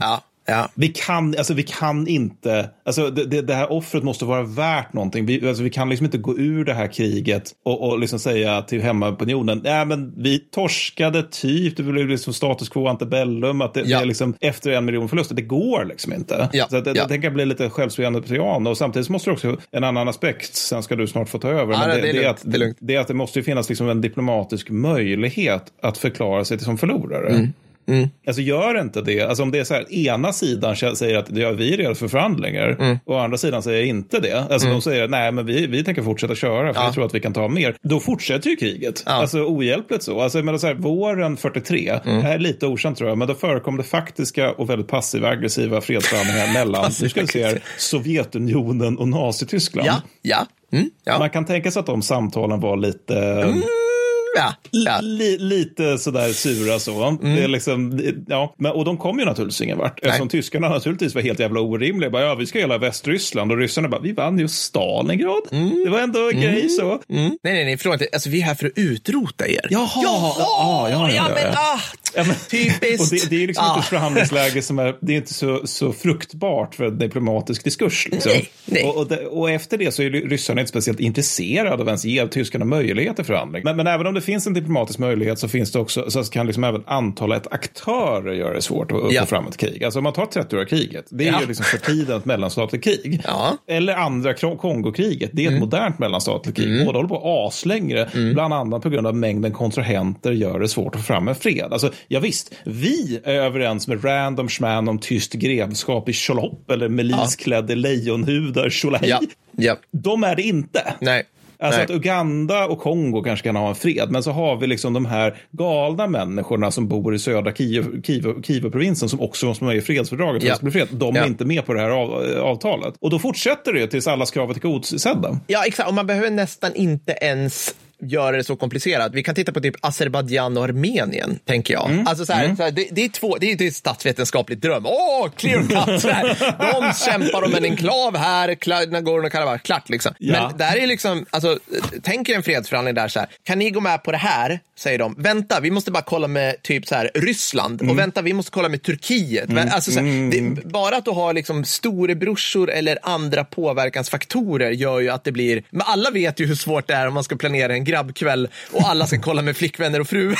Ja. Vi kan, alltså vi kan inte, alltså det, det, här offret måste vara värt någonting. Vi, alltså vi kan liksom inte gå ur det här kriget och, och liksom säga till hemmaopinionen, nej men vi torskade typ, det blev liksom status quo antebellum, att det, Ja. det är liksom efter en miljon förluster, det går liksom inte. Ja, Så det, ja. det jag bli lite självspelande piano och samtidigt måste det också, en annan aspekt, sen ska du snart få ta över, men det, är att, det är att det måste finnas liksom en diplomatisk möjlighet att förklara sig som förlorare. Mm. Alltså gör inte det. Alltså om det är så här, ena sidan säger att ja, vi är redo för förhandlingar Mm. och andra sidan säger inte det. Alltså de säger nej men vi, vi tänker fortsätta köra för Ja. vi tror att vi kan ta mer. Då fortsätter ju kriget. Ja. Alltså ohjälpligt så. Alltså menar så här, våren 43, Mm. det här är lite okänt tror jag, men då förekom det faktiska och väldigt passiva aggressiva fredsförhandlingar mellan, nu ska vi se här, Sovjetunionen och Nazityskland. Ja, ja. Mm, ja. Man kan tänka sig att de samtalen var lite... Ja, ja. Li, lite sådär sura så. Mm. Det är liksom, ja, men, och de kom ju naturligtvis ingen vart. Eftersom tyskarna naturligtvis var helt jävla orimliga. Bara, ja, vi ska hela Västryssland och ryssarna bara, vi vann ju Stalingrad. Mm. Det var ändå en grej så. Nej, nej, nej, förlåt. Alltså, vi är här för att utrota er. Jaha, Jaha! ja, ja, ja, ja. men ah, Ja, men- typiskt. Det, det är liksom inte ett förhandlingsläge som är, det är inte så, så fruktbart för en diplomatisk diskurs. Liksom. Nej, nej. Och, och, det, och efter det så är ryssarna inte speciellt intresserade av att ens ge tyskarna möjlighet till förhandling. Men, men även om det finns en diplomatisk möjlighet så finns det också, så kan liksom även antalet aktörer göra det svårt att Ja. få fram ett krig. Alltså om man tar 30-åriga kriget, det är Ja. ju liksom för tiden ett mellanstatligt krig. Ja. Mm. Eller andra Kongokriget, det är ett modernt mellanstatligt krig. Båda håller på aslängre, bland annat på grund av mängden kontrahenter gör det svårt att få fram en fred. Alltså, ja, visst, vi är överens med random schman om tyst grevskap i Tjolop eller milisklädde lejonhudar Tjolahej. Ja, ja. De är det inte. Nej. Alltså nej. att Uganda och Kongo kanske kan ha en fred, men så har vi liksom de här galna människorna som bor i södra Kiev-provinsen som också måste vara med i fredsfördraget för Ja. bli fred. De Ja. är inte med på det här av, avtalet. Och då fortsätter det tills allas krav är tillgodosedda. Ja, exakt. Och man behöver nästan inte ens göra det så komplicerat. Vi kan titta på typ Azerbajdzjan och Armenien, tänker jag. Mm. Alltså så här, så här, det, det är två, det är ett statsvetenskapligt dröm. Åh, clear cut! De kämpar om en enklav här, Kla- Nagorno-Karabach, klart liksom. Ja. Men där är liksom, alltså, tänk er en fredsförhandling där så här. Kan ni gå med på det här? Säger de. Vänta, vi måste bara kolla med typ så här Ryssland Mm. och vänta, vi måste kolla med Turkiet. Men, alltså, så här, det, bara att du har liksom storebrorsor eller andra påverkansfaktorer gör ju att det blir, men alla vet ju hur svårt det är om man ska planera en grabbkväll och alla ska kolla med flickvänner och fruar.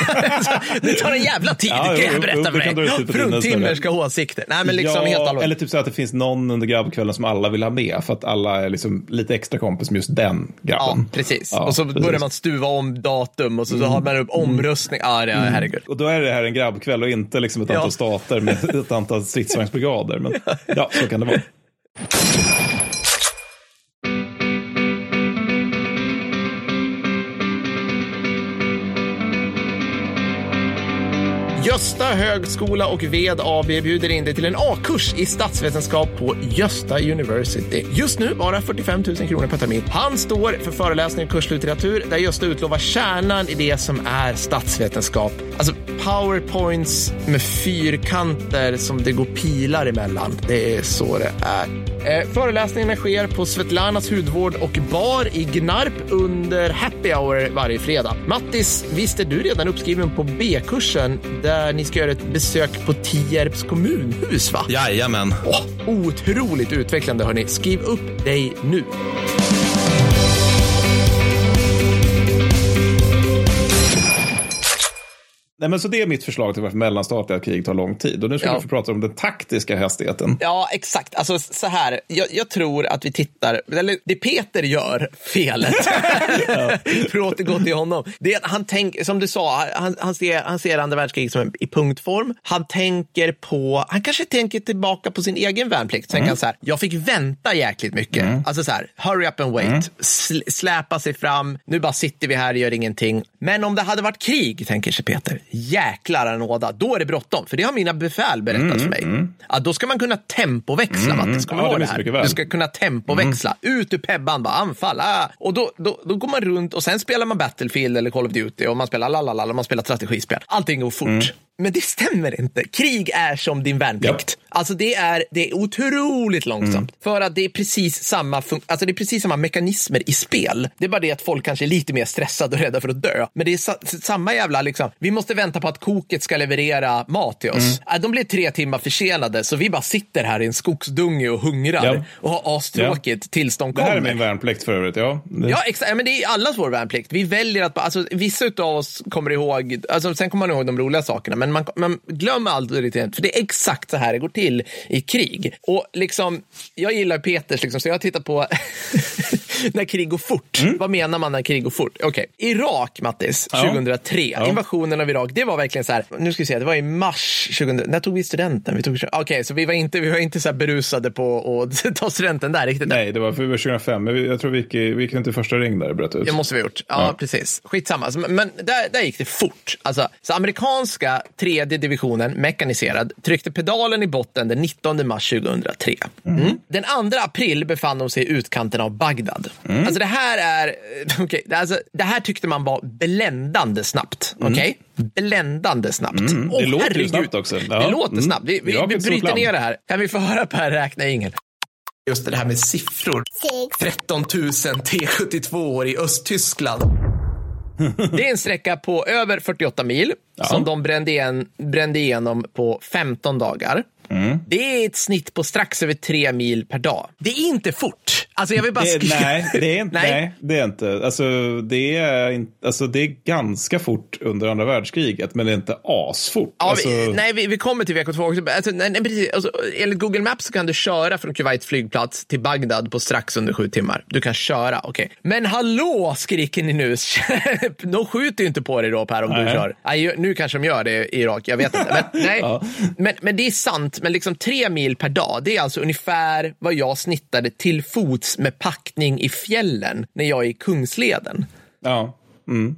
Det tar en jävla tid, Ja, kan jag berätta för dig. på tiden Fruntimmer istället. ska ha åsikter. Nej, men liksom helt allvarligt. eller typ så att det finns någon under grabbkvällen som alla vill ha med för att alla är liksom lite extra kompis med just den Ja, grabben. precis. Ja, och så precis. Mm. börjar man stuva om datum och så, så har man upp omröstning. Ja, det, herregud. Och då är det här en grabbkväll och inte liksom ett Ja. antal stater med ett antal stridsvagnsbrigader. Men ja, så kan det vara. Yo Gösta högskola och Ved AB bjuder in dig till en A-kurs i statsvetenskap på Gösta University. Just nu bara 45 000 kronor per termin. Han står för föreläsning och kurslitteratur där Gösta utlovar kärnan i det som är statsvetenskap. Alltså powerpoints med fyrkanter som det går pilar emellan. Det är så det är. Eh, föreläsningarna sker på Svetlanas hudvård och bar i Gnarp under happy hour varje fredag. Mattis, visst är du redan uppskriven på B-kursen där ni ska göra ett besök på Tierps kommunhus, va? Jajamän. Åh, otroligt utvecklande, hörni. Skriv upp dig nu. Nej, men så det är mitt förslag till varför mellanstatliga krig tar lång tid. Och nu ska Ja. vi få prata om den taktiska hastigheten. Ja, exakt. Alltså så här, jag, jag tror att vi tittar, eller det Peter gör, felet, för att återgå till honom, det är att han tänker, som du sa, han, han, ser, han ser andra världskriget som en, i punktform. Han tänker på, han kanske tänker tillbaka på sin egen värnplikt. Tänker han så här, jag fick vänta jäkligt mycket. Alltså så här, hurry up and wait, Sl, släpa sig fram, nu bara sitter vi här och gör ingenting. Men om det hade varit krig, tänker sig Peter, jäklar anåda, då är det bråttom. För det har mina befäl berättat för mig. Ja, då ska man kunna tempoväxla, Mattis. Kommer Ja, du det ihåg det här? väl. Du ska kunna tempoväxla. Ut ur pebban, bara anfall. Ah. Och då, då, då går man runt och sen spelar man Battlefield eller Call of Duty och man spelar lalala och man spelar strategispel. Allting går fort. Men det stämmer inte. Krig är som din värnplikt. Alltså det är, det är otroligt långsamt. För att det är precis samma alltså det är precis samma mekanismer i spel. Det är bara det att folk kanske är lite mer stressade och rädda för att dö. Men det är sa- samma jävla, liksom, vi måste vänta på att koket ska leverera mat till oss. Äh, De blir tre timmar försenade, så vi bara sitter här i en skogsdunge och hungrar Ja. och har astråkigt tills de Det här är kommer. min värnplikt för övrigt. Ja. Det- Ja, exakt. Ja, Men det är allas vår värnplikt. Vi väljer att, alltså, vissa av oss kommer ihåg, alltså, sen kommer man ihåg de roliga sakerna, men man, man glömmer aldrig det, för det är exakt så här det går till i krig. Och liksom, jag gillar Peters, liksom, så jag tittar på när krig går fort. Vad menar man när krig går fort? Okej, Irak, Mattis, Ja. 2003, Ja. invasionen av Irak, det var verkligen så här, nu ska vi se, det var i mars 2000, när tog vi studenten? Vi tog, okej, så vi var inte, vi var inte så här berusade på att ta studenten där riktigt. Nej, det var för 2005. Men jag tror vi gick, vi gick inte första ring där bröt ut. Det måste vi ha gjort. Ja, Ja. precis. Skitsamma. Men där, där gick det fort. Alltså, så amerikanska tredje divisionen, mekaniserad, tryckte pedalen i botten den 19 mars 2003. Mm. Den 2 april befann de sig i utkanten av Bagdad. Alltså det här är, okay, alltså, det här tyckte man var bländande snabbt. Okej? Bländande snabbt. Mm, det Åh, låter herregud. snabbt också. Ja. Det låter Mm. snabbt. Vi, vi, vi bryter ner det här. Kan vi få höra Per räkna ingen? Just det här med siffror. 13 000 T72 år i Östtyskland. Det är en sträcka på över 48 mil som de brände, igen, brände igenom på 15 dagar. Mm. Det är ett snitt på strax över 3 mil per dag. Det är inte fort. Alltså jag vill bara Det, nej, det är inte. Nej. nej. det är inte. Alltså det är, in, alltså, det är ganska fort under andra världskriget, men det är inte asfort. Ja, alltså, vi, nej, vi, vi kommer till VK2 också. Alltså, nej, nej, precis. Alltså, enligt Google Maps så kan du köra från Kuwait flygplats till Bagdad på strax under sju timmar. Du kan köra, okej. Men hallå, skriker ni nu. de skjuter ju inte på dig då, Per, om du Nej. kör. Nej, nu kanske de gör det i Irak, jag vet inte. Men, nej. Ja. men, men det är sant, men liksom tre mil per dag, det är alltså ungefär vad jag snittade till fots med packning i fjällen när jag är i Kungsleden. Ja, mm.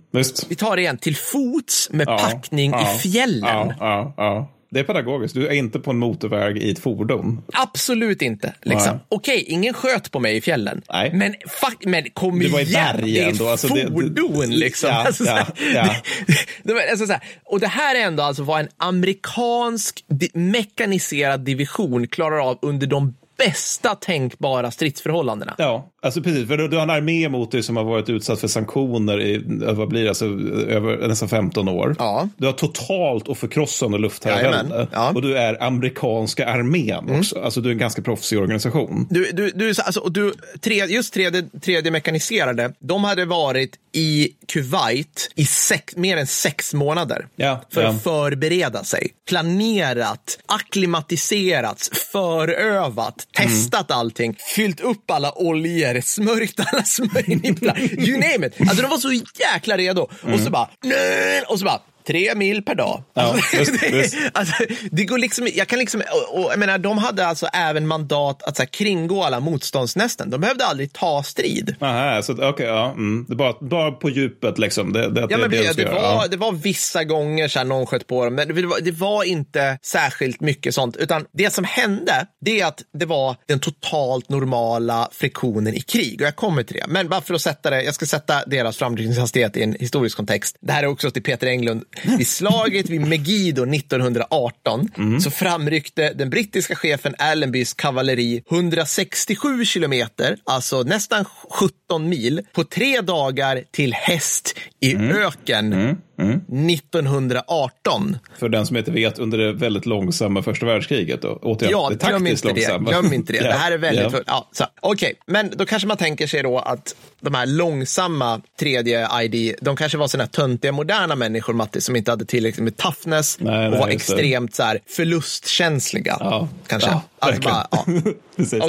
Vi tar det igen, till fots med Ja, packning ja, i fjällen. Ja. Det är pedagogiskt. Du är inte på en motorväg i ett fordon. Absolut inte. Liksom. Okej, ingen sköt på mig i fjällen. Nej. Men, fuck, men kom Det var i igen, bergen det är ett då, alltså det- det- fordon liksom. Ja, alltså, så här, ja, ja. Det, alltså, här, och det här är ändå alltså vad en amerikansk mekaniserad division klarar av under de bästa tänkbara stridsförhållandena. Ja, alltså precis. För du, har en armé mot dig som har varit utsatt för sanktioner i eh, vad blir det, alltså, över nästan 15 år. Ja. Du har totalt och förkrossande luftherravälde. Ja. Mm. Och du är amerikanska armén också. Alltså du är en ganska proffsig organisation. Du, du, du, alltså, du, tre, just tredje, tredje mekaniserade, de hade varit i Kuwait i sex, mer än sex månader Ja, för ja. att förbereda sig. Planerat, akklimatiserats, förövat, testat allting, fyllt upp alla oljor, smörjt alla smörjnipplar, you name it. Alltså de var så jäkla redo. Och så bara, nej, och så bara, Tre mil per dag. Ja, Alltså, just- det, just. alltså, det går liksom, jag kan liksom, och, och, jag menar, de hade alltså även mandat att så här, kringgå alla motståndsnästen. De behövde aldrig ta strid. Aha, så okej, ja. Mm. Det bara, bara på djupet liksom. Det, det, Ja, det, men det, det, du ska det, göra. var, Ja. det var vissa gånger så här, någon sköt på dem, men det var, det var inte särskilt mycket sånt. Utan det som hände, det är att det var den totalt normala friktionen i krig. Och jag kommer till det. Men bara för att sätta det, jag ska sätta deras framryckningshastighet i en historisk kontext. Det här är också till Peter Englund. Vid slaget vid Megiddo 1918 Mm. så framryckte den brittiska chefen Allenbys kavalleri 167 kilometer, alltså nästan 17 mil, på tre dagar till häst i Mm. öken 1918. För den som inte vet, under det väldigt långsamma första världskriget. Då. Återigen, Ja, det glöm inte det. långsamma. Glöm inte det. Det här är väldigt... ja. Ja. Okej, men då kanske man tänker sig då att de här långsamma tredje ID, de kanske var sådana här töntiga moderna människor, Matti, som inte hade tillräckligt med toughness Nej, och var det. extremt så här, förlustkänsliga. Ja, kanske. ja, alltså bara, ja. Precis.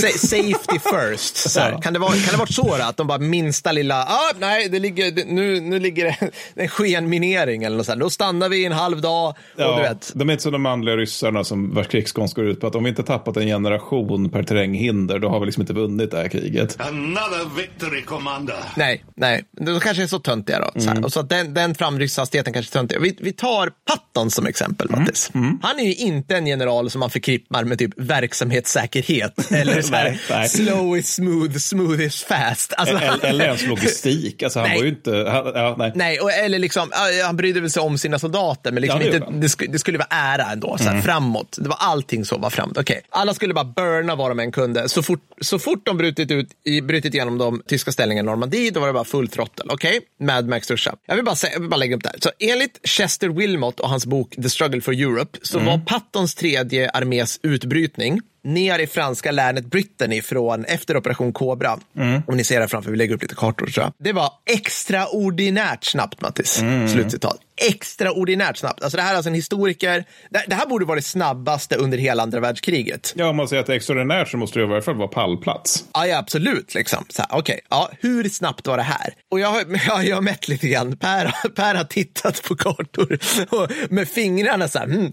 Sa- Safety first. Så här. Kan, det vara, kan det vara så då, att de bara minsta lilla, ah, nej, det ligger, det, nu, nu ligger det en skenminering eller något sånt. Då stannar vi i en halv dag och Ja, du vet. De är inte som de manliga ryssarna som vars krigskonst går ut på att om vi inte tappat en generation per terränghinder, då har vi liksom inte vunnit det här kriget. Another victory, Commander. Nej, nej, de kanske är så töntiga då. Så här. Och så att den, den framryckshastigheten kanske är töntig. Vi, vi tar Patton som exempel, Mattis. Han är ju inte en general som man förknippar med typ verksamhetssäkerhet. Eller så här, Nej, nej. slow is smooth, smooth is fast. Alltså, Eller, eller ens logistik. Alltså, han Nej. var ju inte... Han, ja, nej. Nej, och, eller liksom, han brydde väl sig om sina soldater, men liksom Ja, det inte, det, skulle, det skulle vara ära ändå, så här, framåt. Det var allting så var framåt. Okej, Alla skulle bara burna vad de än kunde. Så fort, så fort de brutit, ut, i, brutit igenom de tyska ställningarna i Normandie, då var det bara full throttle. Okej, Mad Max Rusha. Jag vill, bara säga, jag vill bara lägga upp det här. Så enligt Chester Wilmot och hans bok The Struggle for Europe, så var Pattons tredje armés utbrytning ner i franska länet Brittany från efter operation Cobra. Om ni ser här framför, vi lägger upp lite kartor. jag. Det var extraordinärt snabbt, Mattis. Slutcitat. Extraordinärt snabbt. Alltså det här är alltså en historiker. Det, det här borde vara det snabbaste under hela andra världskriget. Ja, om man säger att det är extraordinärt så måste det i varje fall vara pallplats. Ja, ja absolut. Liksom. Okej, ja, hur snabbt var det här? Och jag, har- jag, jag har mätt lite grann. Per, per har tittat på kartor och med fingrarna så här. Hmm.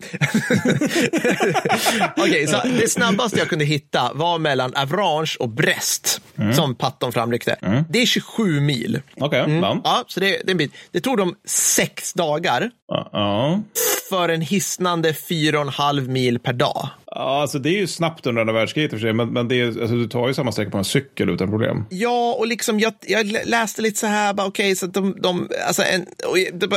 Okej, så det snabbaste jag kunde hitta var mellan Avranches och Brest, som Patton framryckte. Det är 27 mil. Okej, ja. Ja, så det, det är en bit. Det tog dem sex dagar dagar ja. för en hisnande 4,5 mil per dag. Ja, alltså det är ju snabbt under andra världskriget i och för sig, men, men det är, alltså, du tar ju samma sträcka på en cykel utan problem. Ja, och liksom jag, jag läste lite så här, bara, okej, så att de, de alltså en,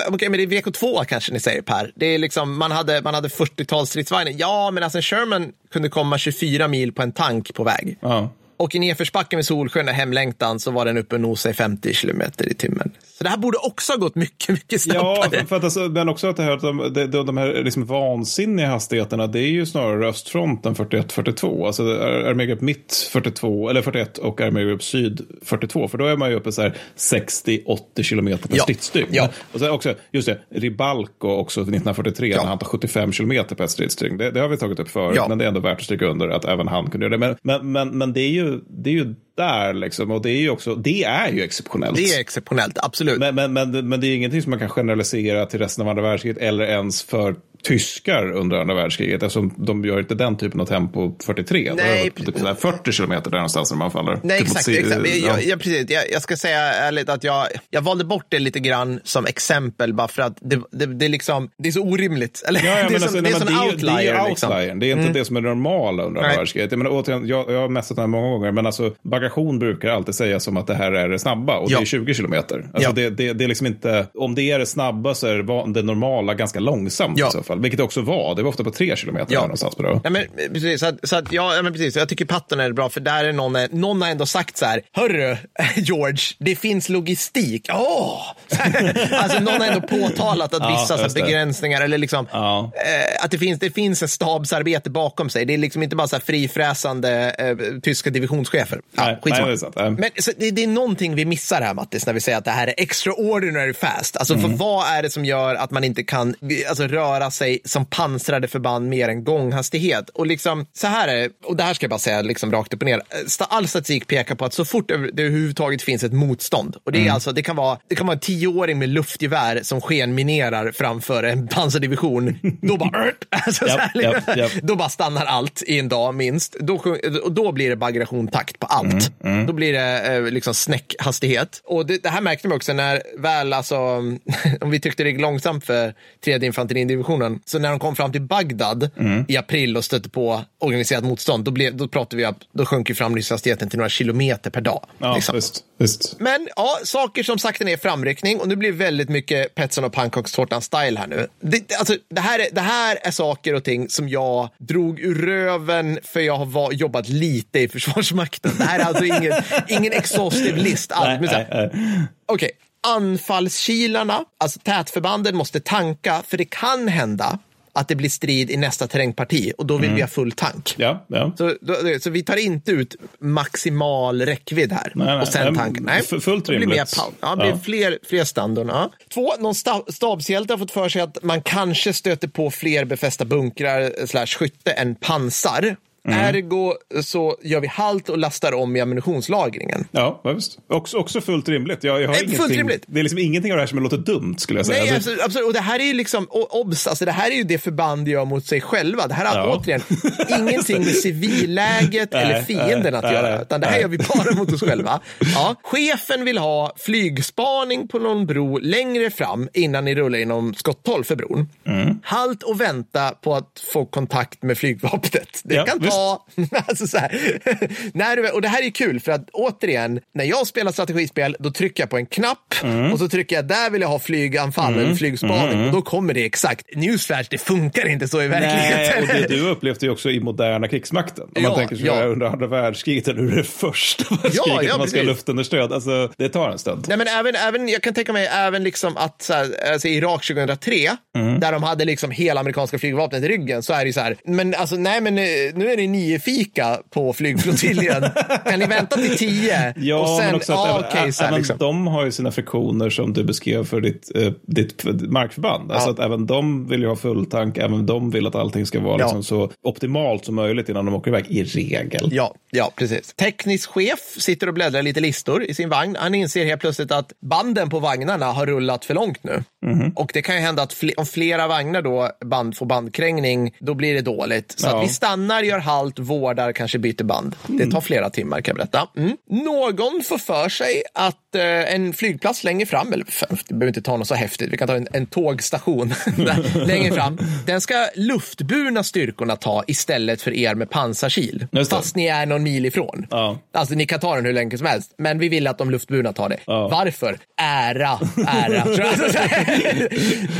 okej, men det är VK2 kanske ni säger Per. Det är liksom, man hade, man hade 40-tals stridsvagnar. Ja, men alltså en Sherman kunde komma 24 mil på en tank på väg. Ja. Och i nedförsbacken med Solsjön och hemlängtan så var den uppe och nosade i 50 kilometer i timmen. Så det här borde också ha gått mycket, mycket Ja, snabbare. för, för att alltså, men också att att de, de, de, de här liksom vansinniga hastigheterna, det är ju snarare östfronten 41-42. Alltså armégrupp mitt 42, eller 41 och armégrupp syd 42. För då är man ju uppe så här 60-80 kilometer per Ja. stridsdygn. Ja. Och sen också, just det, Ribalco också 1943, Ja. när han tar 75 kilometer per stridsdygn. Det, det har vi tagit upp förut, Ja. men det är ändå värt att stryka under att även han kunde göra det. Men, men, men, men det, är ju, det är ju där liksom, och det är ju också, det är ju exceptionellt. Det är exceptionellt, absolut. Men, men, men, men det är ingenting som man kan generalisera till resten av andra världskriget eller ens för tyskar under andra världskriget eftersom de gör inte den typen av tempo 43. Nej, det typ så här 40 kilometer där någonstans när man faller. Nej, Typ exakt. exakt. ja. Jag, jag, precis. Jag, jag ska säga ärligt att jag, jag valde bort det lite grann som exempel bara för att det, det, det, är, liksom, det är så orimligt. Eller, Ja, ja, det är som, alltså, det en det outlier. Det är liksom. outlier. Det är inte det som är normala under andra världskriget. Jag, menar, återigen, jag, jag har mässat den här många gånger, men alltså, bagation brukar alltid sägas som att det här är det snabba och Ja. det är 20 kilometer. Alltså, det, det, det är liksom inte, om det är det snabba så är det, det normala ganska långsamt Ja. Så fall. Vilket det också var. Det var ofta på tre kilometer Ja. någonstans. På det. Ja, men, precis, så att, så att, ja, ja, men precis. Jag tycker Patton är bra, för där är någon, någon har ändå sagt så här, hörru, George, det finns logistik. Åh! alltså någon har ändå påtalat att Ja, vissa så just det. begränsningar, eller liksom, Ja. eh, att det finns, det finns en stabsarbete bakom sig. Det är liksom inte bara så här frifräsande eh, tyska divisionschefer. Ja, Nej, nej, det är sant. Nej. Men så det, det är någonting vi missar här, Mattis, när vi säger att det här är extraordinary fast. Alltså, Mm. för vad är det som gör att man inte kan alltså, röra sig som pansrade förband mer än gånghastighet? Och liksom, så här är det, och det här ska jag bara säga liksom rakt upp och ner. All statistik pekar på att så fort det överhuvudtaget finns ett motstånd, och det, är Mm. alltså, det, kan vara, det kan vara en tioåring med luftgevär som skenminerar framför en pansardivision, då bara, alltså, så här, japp, japp. då bara stannar allt i en dag minst. Då, och då blir det bagration-takt på allt. Mm, Då blir det eh, liksom snäckhastighet. Och det, det här märkte man också när väl, alltså, om vi tyckte det gick långsamt för tredje infanteridivisionen, så när de kom fram till Bagdad Mm. i april och stötte på organiserat motstånd, då, blev, då pratade vi, då sjönk ju framryckningshastigheten till några kilometer per dag. Ja, liksom. visst. visst. Men ja, saker som sakta ner framryckning och nu blir väldigt mycket Petson och pannkakstårtan-style här nu. Det, alltså, det, här är, det här är saker och ting som jag drog ur röven för jag har var, jobbat lite i Försvarsmakten. Det här är alltså ingen, ingen exhaustive list. Allt, men så här, Nej, nej. Okej, anfallskilarna, alltså tätförbanden måste tanka för det kan hända att det blir strid i nästa terrängparti och då vill vi ha full tank. Ja, ja. Så, då, så vi tar inte ut maximal räckvidd här. Nej, nej, och sen tank. Nej, fullt det blir mer rimligt. Ja, det blir fler, fler standard. Två, någon sta- stabshjälte har fått för sig att man kanske stöter på fler befästa bunkrar slash skytte än pansar. Mm. Ergo så gör vi halt och lastar om i ammunitionslagringen. Ja, visst. Också, också fullt rimligt. Jag, jag har Eh, fullt rimligt. Det är liksom ingenting av det här som låter dumt, skulle jag säga. Nej, Alltså, absolut, absolut. Och det här är ju liksom, obs, alltså det här är ju det förband gör mot sig själva. Det här har Ja. återigen ingenting med civilläget Nej, eller fienden att nej, göra, nej, utan det här nej. gör vi bara mot oss själva. Ja. Chefen vill ha flygspaning på någon bro längre fram innan ni rullar inom skotthåll för bron. Mm. Halt och vänta på att få kontakt med flygvapnet. Det Ja, kan ta... Alltså så när du, och det här är kul, för att återigen, när jag spelar strategispel, då trycker jag på en knapp och så trycker jag där vill jag ha flyganfall eller flygspaning och då kommer det exakt. Newsflash, det funkar inte så i Nej, verkligheten. och det du upplevde ju också i moderna krigsmakten. Om man Ja, tänker sig ja. under andra världskriget eller hur det första världskriget ja, när man ska ha luftunderstöd. Alltså, det tar en stund. Nej, men även, även, jag kan tänka mig även liksom att så här, alltså, Irak 2003, där de hade liksom hela amerikanska flygvapnet i ryggen, så är det så här, men alltså nej, men eh, nu är det nio fika på flygflottiljen. kan ni vänta till tio? Ja, och sen, men också att ja, så här, även liksom. de har ju sina friktioner som du beskrev för ditt, eh, ditt markförband. Alltså att även de vill ju ha full tank, även de vill att allting ska vara Ja. liksom så optimalt som möjligt innan de åker iväg, i regel. Ja, ja, precis. Teknisk chef sitter och bläddrar lite listor i sin vagn. Han inser helt plötsligt att banden på vagnarna har rullat för långt nu. Mhm. Och det kan ju hända att fle- om flera vagnar då band får bandkrängning, då blir det dåligt. Så Ja. att vi stannar, gör halt, vårdar, kanske byter band. Det tar flera timmar kan jag berätta. Mm. Någon får för sig att eh, en flygplats längre fram, eller det behöver inte ta något så häftigt, vi kan ta en, en tågstation längre fram. Den ska luftburna styrkorna ta istället för er med pansarkil. Det. Fast ni är någon mil ifrån. Ja. Alltså ni kan ta den hur länge som helst, men vi vill att de luftburna tar det. Ja. Varför? Ära, ära. jag.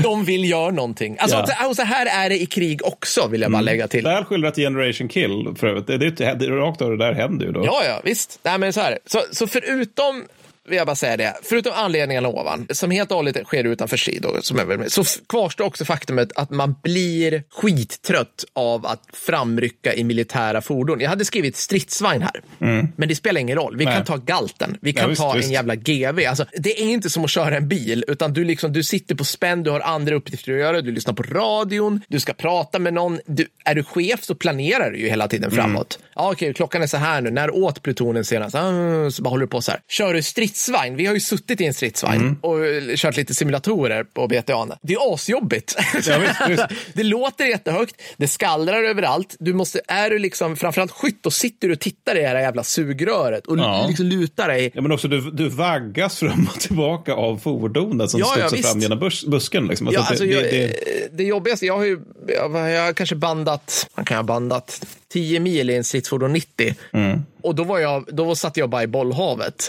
de vill göra någonting. Alltså, Ja. Mm. och så här är det i krig också, vill jag bara lägga till. Väl skildrat i Generation Kill till för övrigt. Det, det, det, rakt av det där händer ju då. Ja, ja, visst. Nej, men så, här. Så, så förutom vill jag bara säga det, förutom anledningarna ovan, som helt och hållet sker utanför strid, och som är med, så kvarstår också faktumet att man blir skittrött av att framrycka i militära fordon. Jag hade skrivit stridsvagn här, men det spelar ingen roll. Vi Nej. kan ta galten, vi kan visst, ta visst. en jävla GV. Alltså, det är inte som att köra en bil, utan du, liksom, du sitter på spänn, du har andra uppgifter att göra, du lyssnar på radion, du ska prata med någon. Du, är du chef så planerar du ju hela tiden framåt. Ja, okej, klockan är så här nu, när åt plutonen senast? Ah, så bara håller du på så här. Kör du stridsvagn, vi har ju suttit i en stridsvagn och eh, kört lite simulatorer på BTA. Det är asjobbigt. Ja, visst, visst. det låter jättehögt, det skallrar överallt. Du måste, är du liksom, framförallt skytt, då sitter du och tittar i det här jävla sugröret och Ja. liksom lutar dig. Ja, men också du, du vaggas fram och tillbaka av fordonet som Ja, ja, studsar visst. fram genom bus, busken. Liksom. Ja, Alltså, alltså, det, jag, det, det, eh, det jobbigaste, jag har ju jag, jag har kanske bandat, man kan ha bandat 10 mil i en stridsfordon 90. Mm. Och då, var jag, då satt jag bara i bollhavet.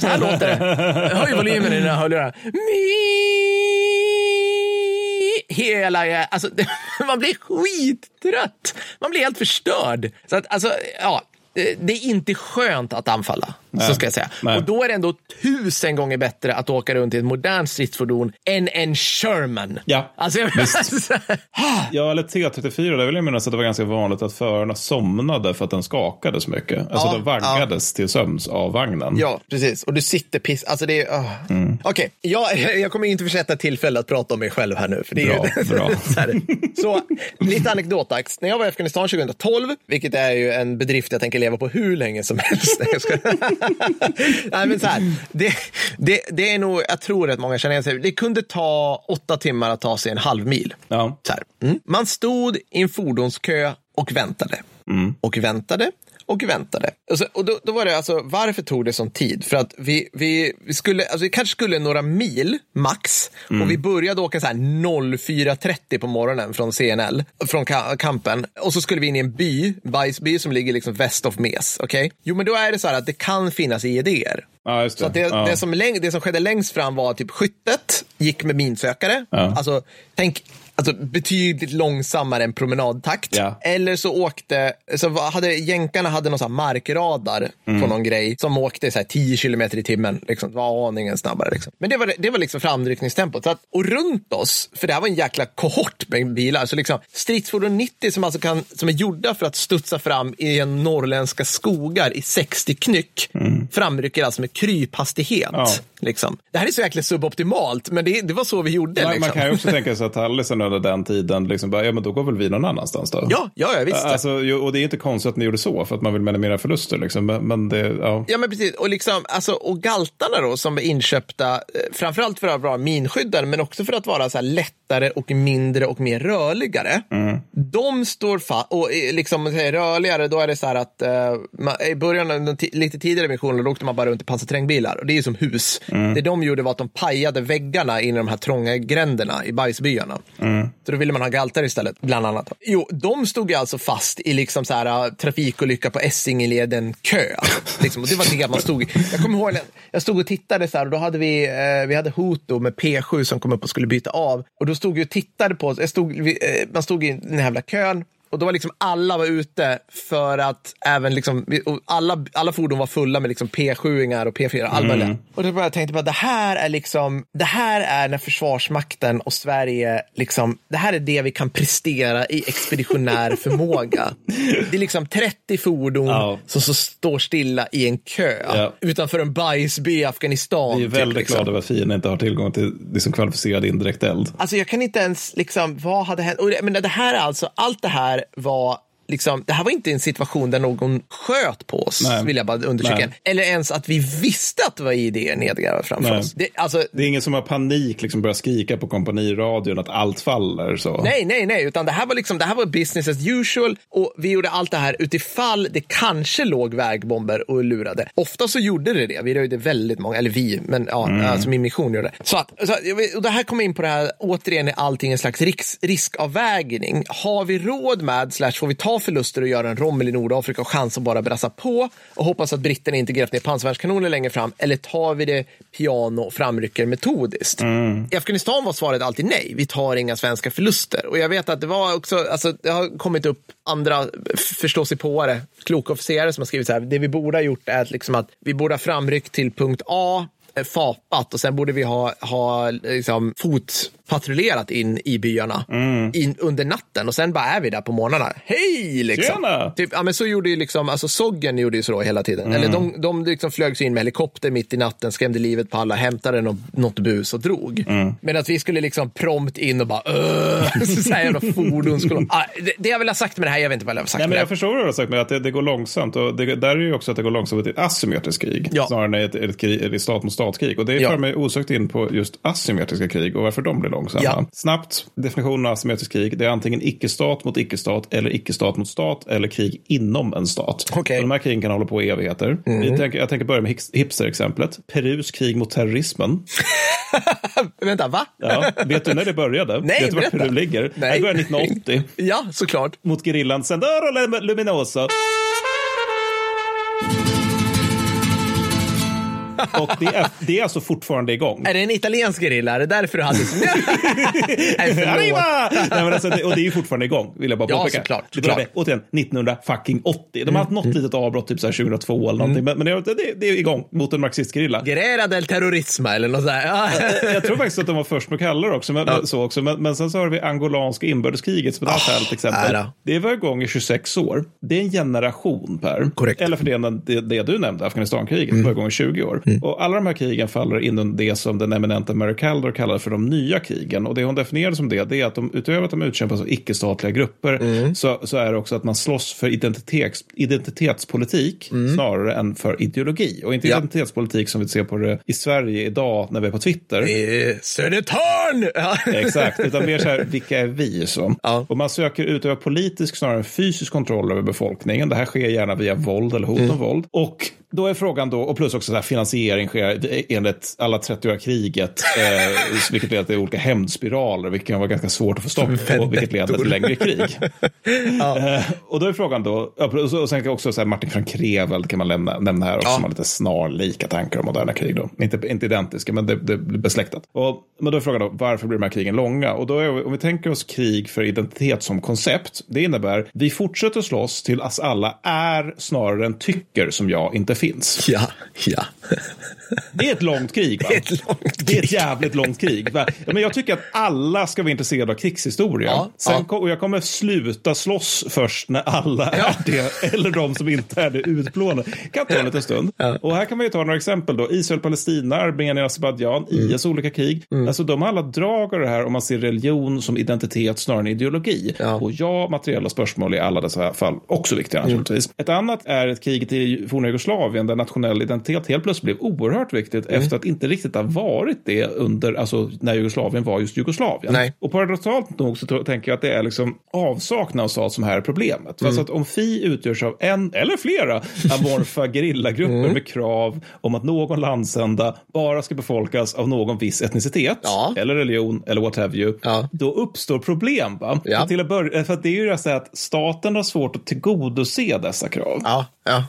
Så här låter det. Höj volymen i dina hörlurar. Mi- Hela, alltså, man blir skittrött. Man blir helt förstörd. Så att, alltså, ja, det är inte skönt att anfalla, så ska jag säga. Nej. Och då är det ändå tusen gånger bättre att åka runt i ett modernt stridsfordon än en Sherman. Ja, Alltså, jag, Ja, eller T34, där vill jag minnas att det var ganska vanligt att förarna somnade för att den skakade så mycket. Alltså Ja, de vaggades till sömns av vagnen. Ja, precis. Och du sitter piss... Alltså det är... Oh. Mm. Okej, jag, jag kommer inte försätta tillfälle att prata om mig själv här nu. För det är Bra, ju, bra. så, här. så lite anekdotdags. När jag var i Afghanistan 2012, vilket är ju en bedrift jag tänker leva på hur länge som helst. Nej, men så här. Det, det, det är nog, jag tror att många känner igen sig. Det kunde ta åtta timmar att ta sig en halv mil. Ja. Så. Mm. Man stod i en fordonskö och väntade. Och väntade och väntade. Och, så, och då, då var det alltså, varför tog det sån tid? För att vi, vi, vi skulle, alltså vi kanske skulle några mil max och vi började åka så här 04.30 på morgonen från CNL, från ka- kampen. Och så skulle vi in i en by, Bajsby, som ligger liksom väst of Mes. Okej? Jo, men då är det så här att det kan finnas idéer. Ja, just det. Så det, ja. det, som läng, det som skedde längst fram var typ skyttet gick med minsökare. Ja. Alltså, tänk alltså, betydligt långsammare än promenadtakt. Ja. Eller så åkte, så hade jänkarna hade någon markradar Mm. på någon grej som åkte så här 10 kilometer i timmen. Liksom, det var aningen snabbare. Liksom. Men det var, det var liksom framryckningstempot. Så att, och runt oss, för det här var en jäkla kohort med bilar, så liksom stridsfordon 90 som, alltså kan, som är gjorda för att studsa fram i en norrländska skogar i 60 knyck, framrycker alltså med kryphastighet. Mm. Ja. Liksom. Det här är så jäkla suboptimalt, men det, det var så vi gjorde. Man, liksom. man kan ju också tänka sig att Tallisen under den tiden, liksom bara, ja men då går väl vi någon annanstans då? Ja, ja, ja visst. Alltså, och det är inte konstigt att ni gjorde så, för att man vill minimera förluster. Liksom. Men, men det, ja. Ja, men precis. Och, liksom, alltså, och galtarna då, som är inköpta, eh, framförallt för att vara minskyddare, men också för att vara så här lättare och mindre och mer rörligare. De står fast, och eh, liksom, om man säger rörligare, då är det så här att eh, man, i början, av lite tidigare missioner, då åkte man bara runt i pansarterrängbilar. Och det är ju som hus. Det de gjorde var att de pajade väggarna in i de här trånga gränderna i bajsbyarna. Mm. Så då ville man ha galtar istället, bland annat. Jo, de stod ju alltså fast i liksom så här, äh, trafikolycka på Essingeleden-kö. Liksom. Och det var det man stod i. Jag kommer ihåg, jag stod och tittade så här och då hade vi, eh, vi hade Hoto med P7 som kom upp och skulle byta av. Och då stod jag och tittade på, jag stod, vi, eh, äh, man stod i den här jävla kön. Och då var liksom alla var ute för att även liksom, alla, alla fordon var fulla med liksom P7-ingar och P4, all möjliga. Och då började jag tänka på att det här är liksom, det här är när Försvarsmakten och Sverige liksom, det här är det vi kan prestera i expeditionär förmåga. Det är liksom 30 fordon Ja. som så står stilla i en kö Ja. utanför en bajsby i Afghanistan. Vi är typ, väldigt liksom. glada över att fienden inte har tillgång till liksom, kvalificerad indirekt eld. Alltså jag kan inte ens, liksom, vad hade hänt? Och men det här är alltså, allt det här var liksom, det här var inte en situation där någon sköt på oss, Nej. vill jag bara understryka. Nej. Eller ens att vi visste att det var idéer nedgrävda framför Nej. oss. Det, alltså, Det är ingen som har panik, liksom börjar skrika på kompaniradion att allt faller. Så. Nej, nej, nej, utan det här var liksom, det här var business as usual och vi gjorde allt det här utifall det kanske låg vägbomber och lurade. Ofta så gjorde det det. Vi röjde väldigt många, eller vi, men ja, alltså min mission gjorde det. Så att, så att, och det här kommer in på det här, återigen är allting en slags risk, riskavvägning. Har vi råd med, slash får vi ta förluster och göra en Rommel i Nordafrika och chans att bara brassa på och hoppas att britterna inte grävt ner pansarvärnskanoner längre fram, eller tar vi det piano och framrycker metodiskt? I Afghanistan var svaret alltid nej. Vi tar inga svenska förluster. Och jag vet att det var också, alltså, det har kommit upp andra förståsigpåare, kloka officerare som har skrivit så här, det vi borde ha gjort är att, liksom att vi borde ha framryckt till punkt A, eh, fapat och sen borde vi ha, ha liksom, fotpatrullerat in i byarna in, under natten och sen bara är vi där på morgnarna. Hej! Liksom. Tjena! Typ, ja, men så gjorde ju liksom, alltså Soggen gjorde ju så hela tiden. Eller de, de liksom flög sig in med helikopter mitt i natten, skrämde livet på alla, hämtade något, något bus och drog. Men att vi skulle liksom prompt in och bara så här jävla fordon skulle... Ah, det, det jag vill ha sagt med det här, jag vet inte vad jag vill ha sagt Nej, men med jag förstår vad du har sagt, men att det, det går långsamt. Och det, där är ju också att det går långsamt i ett asymmetriskt krig. Ja. Snarare än ett, ett, krig, ett stat mot stat-krig. Och det Ja. för mig osökt in på just asymmetriska krig och varför de blir långsamma. Ja. Snabbt, definitionen av asymmetriskt krig. Det är antingen icke-stat mot icke-stat eller icke-stat mot stat eller krig inom en stat. Och de här krigen kan hålla på i evigheter. Vi tänker, jag tänker börja med hipster-exemplet. Perus krig mot terrorismen. Vänta, va? Ja. Vet du när det började? Nej, Vet du var. Peru ligger? Nej. Det började 1980 Ja, såklart. mot gerillan Sendero Luminosa. Och det är, det är alltså fortfarande igång. Är det en italiensk gerilla? Är det därför du hade... Nej, förlåt. Nej, men alltså, det, och det är ju fortfarande igång, vill jag bara Ja, påpeka. såklart, Det såklart. återigen, 1980. De har haft något litet avbrott, typ så här 2002 eller någonting. Men, men det, det, är igång mot en marxistgerilla. Guerrera del terrorisma eller något sådär. Ja. Jag tror faktiskt att de var först med att kalla det också. Men, men- så också. Men, men sen så har vi angolanska inbördeskriget som ett härligt exempel. ära. Det var igång i 26 år. Det är en generation, Per. Korrekt. Eller för det, det, det du nämnde, Afghanistankriget, Mm. var igång i 20 år. Och alla de här krigen faller inom det som den eminenta Mary Kaldor kallade för de nya krigen. Och det hon definierade som det, det är att de, utöver att de utkämpas av icke-statliga grupper, Mm. så, så är det också att man slåss för identitets, identitetspolitik snarare än för ideologi. Och inte Mm. Ja. identitetspolitik som vi ser på det i Sverige idag när vi är på Twitter. Eh, Södertörn! Exakt, utan mer så här, vilka är vi? Så. Ja. Och man söker utöva politisk snarare än fysisk kontroll över befolkningen. Det här sker gärna via våld eller hot om våld. Och då är frågan då, och plus också så här, finansiering sker enligt alla 30-åriga kriget, eh, vilket leder till olika hämndspiraler, vilket kan vara ganska svårt att få stopp på, vilket leder till längre krig. eh, och då är frågan då, ja, och sen kan också så här, Martin Frank Krevel kan man lämna, nämna här också, Ja. som har lite snarlika tankar om moderna krig. Då. Inte, inte identiska, men det, det blir besläktat. Och, men då är frågan då, varför blir de här krigen långa? Och då är, om vi tänker oss krig för identitet som koncept, det innebär vi fortsätter slåss till att alla är snarare än tycker som jag inte finns. Ja, ja. Det är ett långt krig. Va? Det är ett långt Det är ett krig. jävligt långt krig. Va? Ja, men jag tycker att alla ska vara intresserade av krigshistoria. Ja, Sen ja. och jag kommer sluta slåss först när alla är det, eller de som inte är det utplånade. kan ta en liten stund. Och här kan man ju ta några exempel. då. Israel, Palestina, Armenien, Azerbajdzjan, Mm. IS olika krig. Alltså de har alla drag av det här om man ser religion som identitet snarare än ideologi. Ja. Och ja, materiella spörsmål i alla dessa fall också viktiga Mm. naturligtvis. Ett annat är ett kriget i forna Jugoslavien där nationell identitet helt plötsligt blev oerhört viktigt Mm. efter att inte riktigt ha varit det under, alltså när Jugoslavien var just Jugoslavien. Nej. Och paradoxalt nog så tänker jag att det är liksom avsaknad av som här är problemet. Mm. För att om FI utgörs av en eller flera amorfa gerillagrupper Mm. med krav om att någon landsända bara ska befolkas av någon viss etnicitet Ja. eller religion eller what have you, Ja. då uppstår problem. Va? Ja. Till att börja, för att det är ju det så att staten har svårt att tillgodose dessa krav. Ja, ja.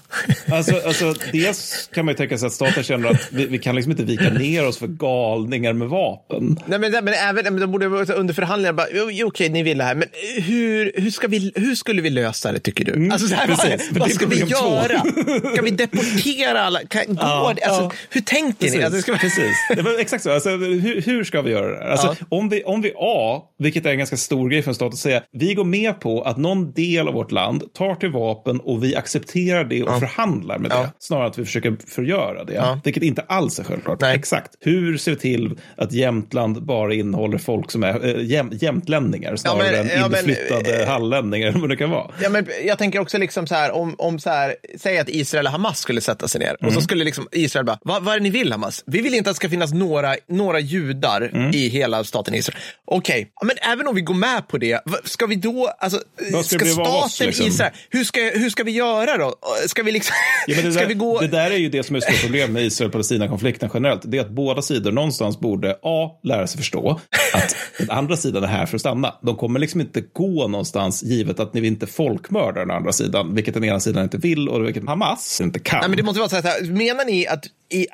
Alltså, alltså, dels kan man ju tänka sig att staten känner att vi, vi kan liksom inte vika ner oss för galningar med vapen. Nej, men, men även men de borde under förhandlingar bara, okej, ni vill det här, men hur, hur, ska vi, hur skulle vi lösa det tycker du? alltså, så här, Mm, precis. vad, vad ska vi två. göra? Ska vi deportera alla? Kan, går Ja, det? Alltså, ja. Hur tänker ni? Precis, Alltså, ska vi... precis. Det var exakt så. Alltså, hur, hur ska vi göra det här? Alltså, Ja. om, vi, om vi A, vilket är en ganska stor grej för en stat att säga, vi går med på att någon del av vårt land tar till vapen och vi accepterar det och förhandlar med Ja. det. Snarare än att vi försöker förgöra det. Ja. Vilket inte alls är självklart. Nej. Exakt. Hur ser vi till att Jämtland bara innehåller folk som är äh, jäm, jämtlänningar snarare men- än ja, men- inflyttade hallänningar eller vad det kan vara? Ja, men jag tänker också liksom så här, om, om så här, säg att Israel och Hamas skulle sätta sig ner och Mm. så skulle liksom Israel bara, vad, vad är det ni vill Hamas? Vi vill inte att det ska finnas några, några judar Mm. i hela staten Israel. Okej, ja, men även om vi går med på det, ska vi då, alltså, ska staten liksom? Israel, hur ska, hur ska vi göra då? Ska vi liksom, Ja, men det, där, vi gå? det där är ju det som är stora problem med Israel-Palestina-konflikten generellt. Det är att båda sidor någonstans borde A. lära sig förstå att den andra sidan är här för att stanna. De kommer liksom inte gå någonstans givet att ni inte folkmördar den andra sidan, vilket den ena sidan inte vill och vilket Hamas inte kan. Nej, men det måste vara så här, menar ni att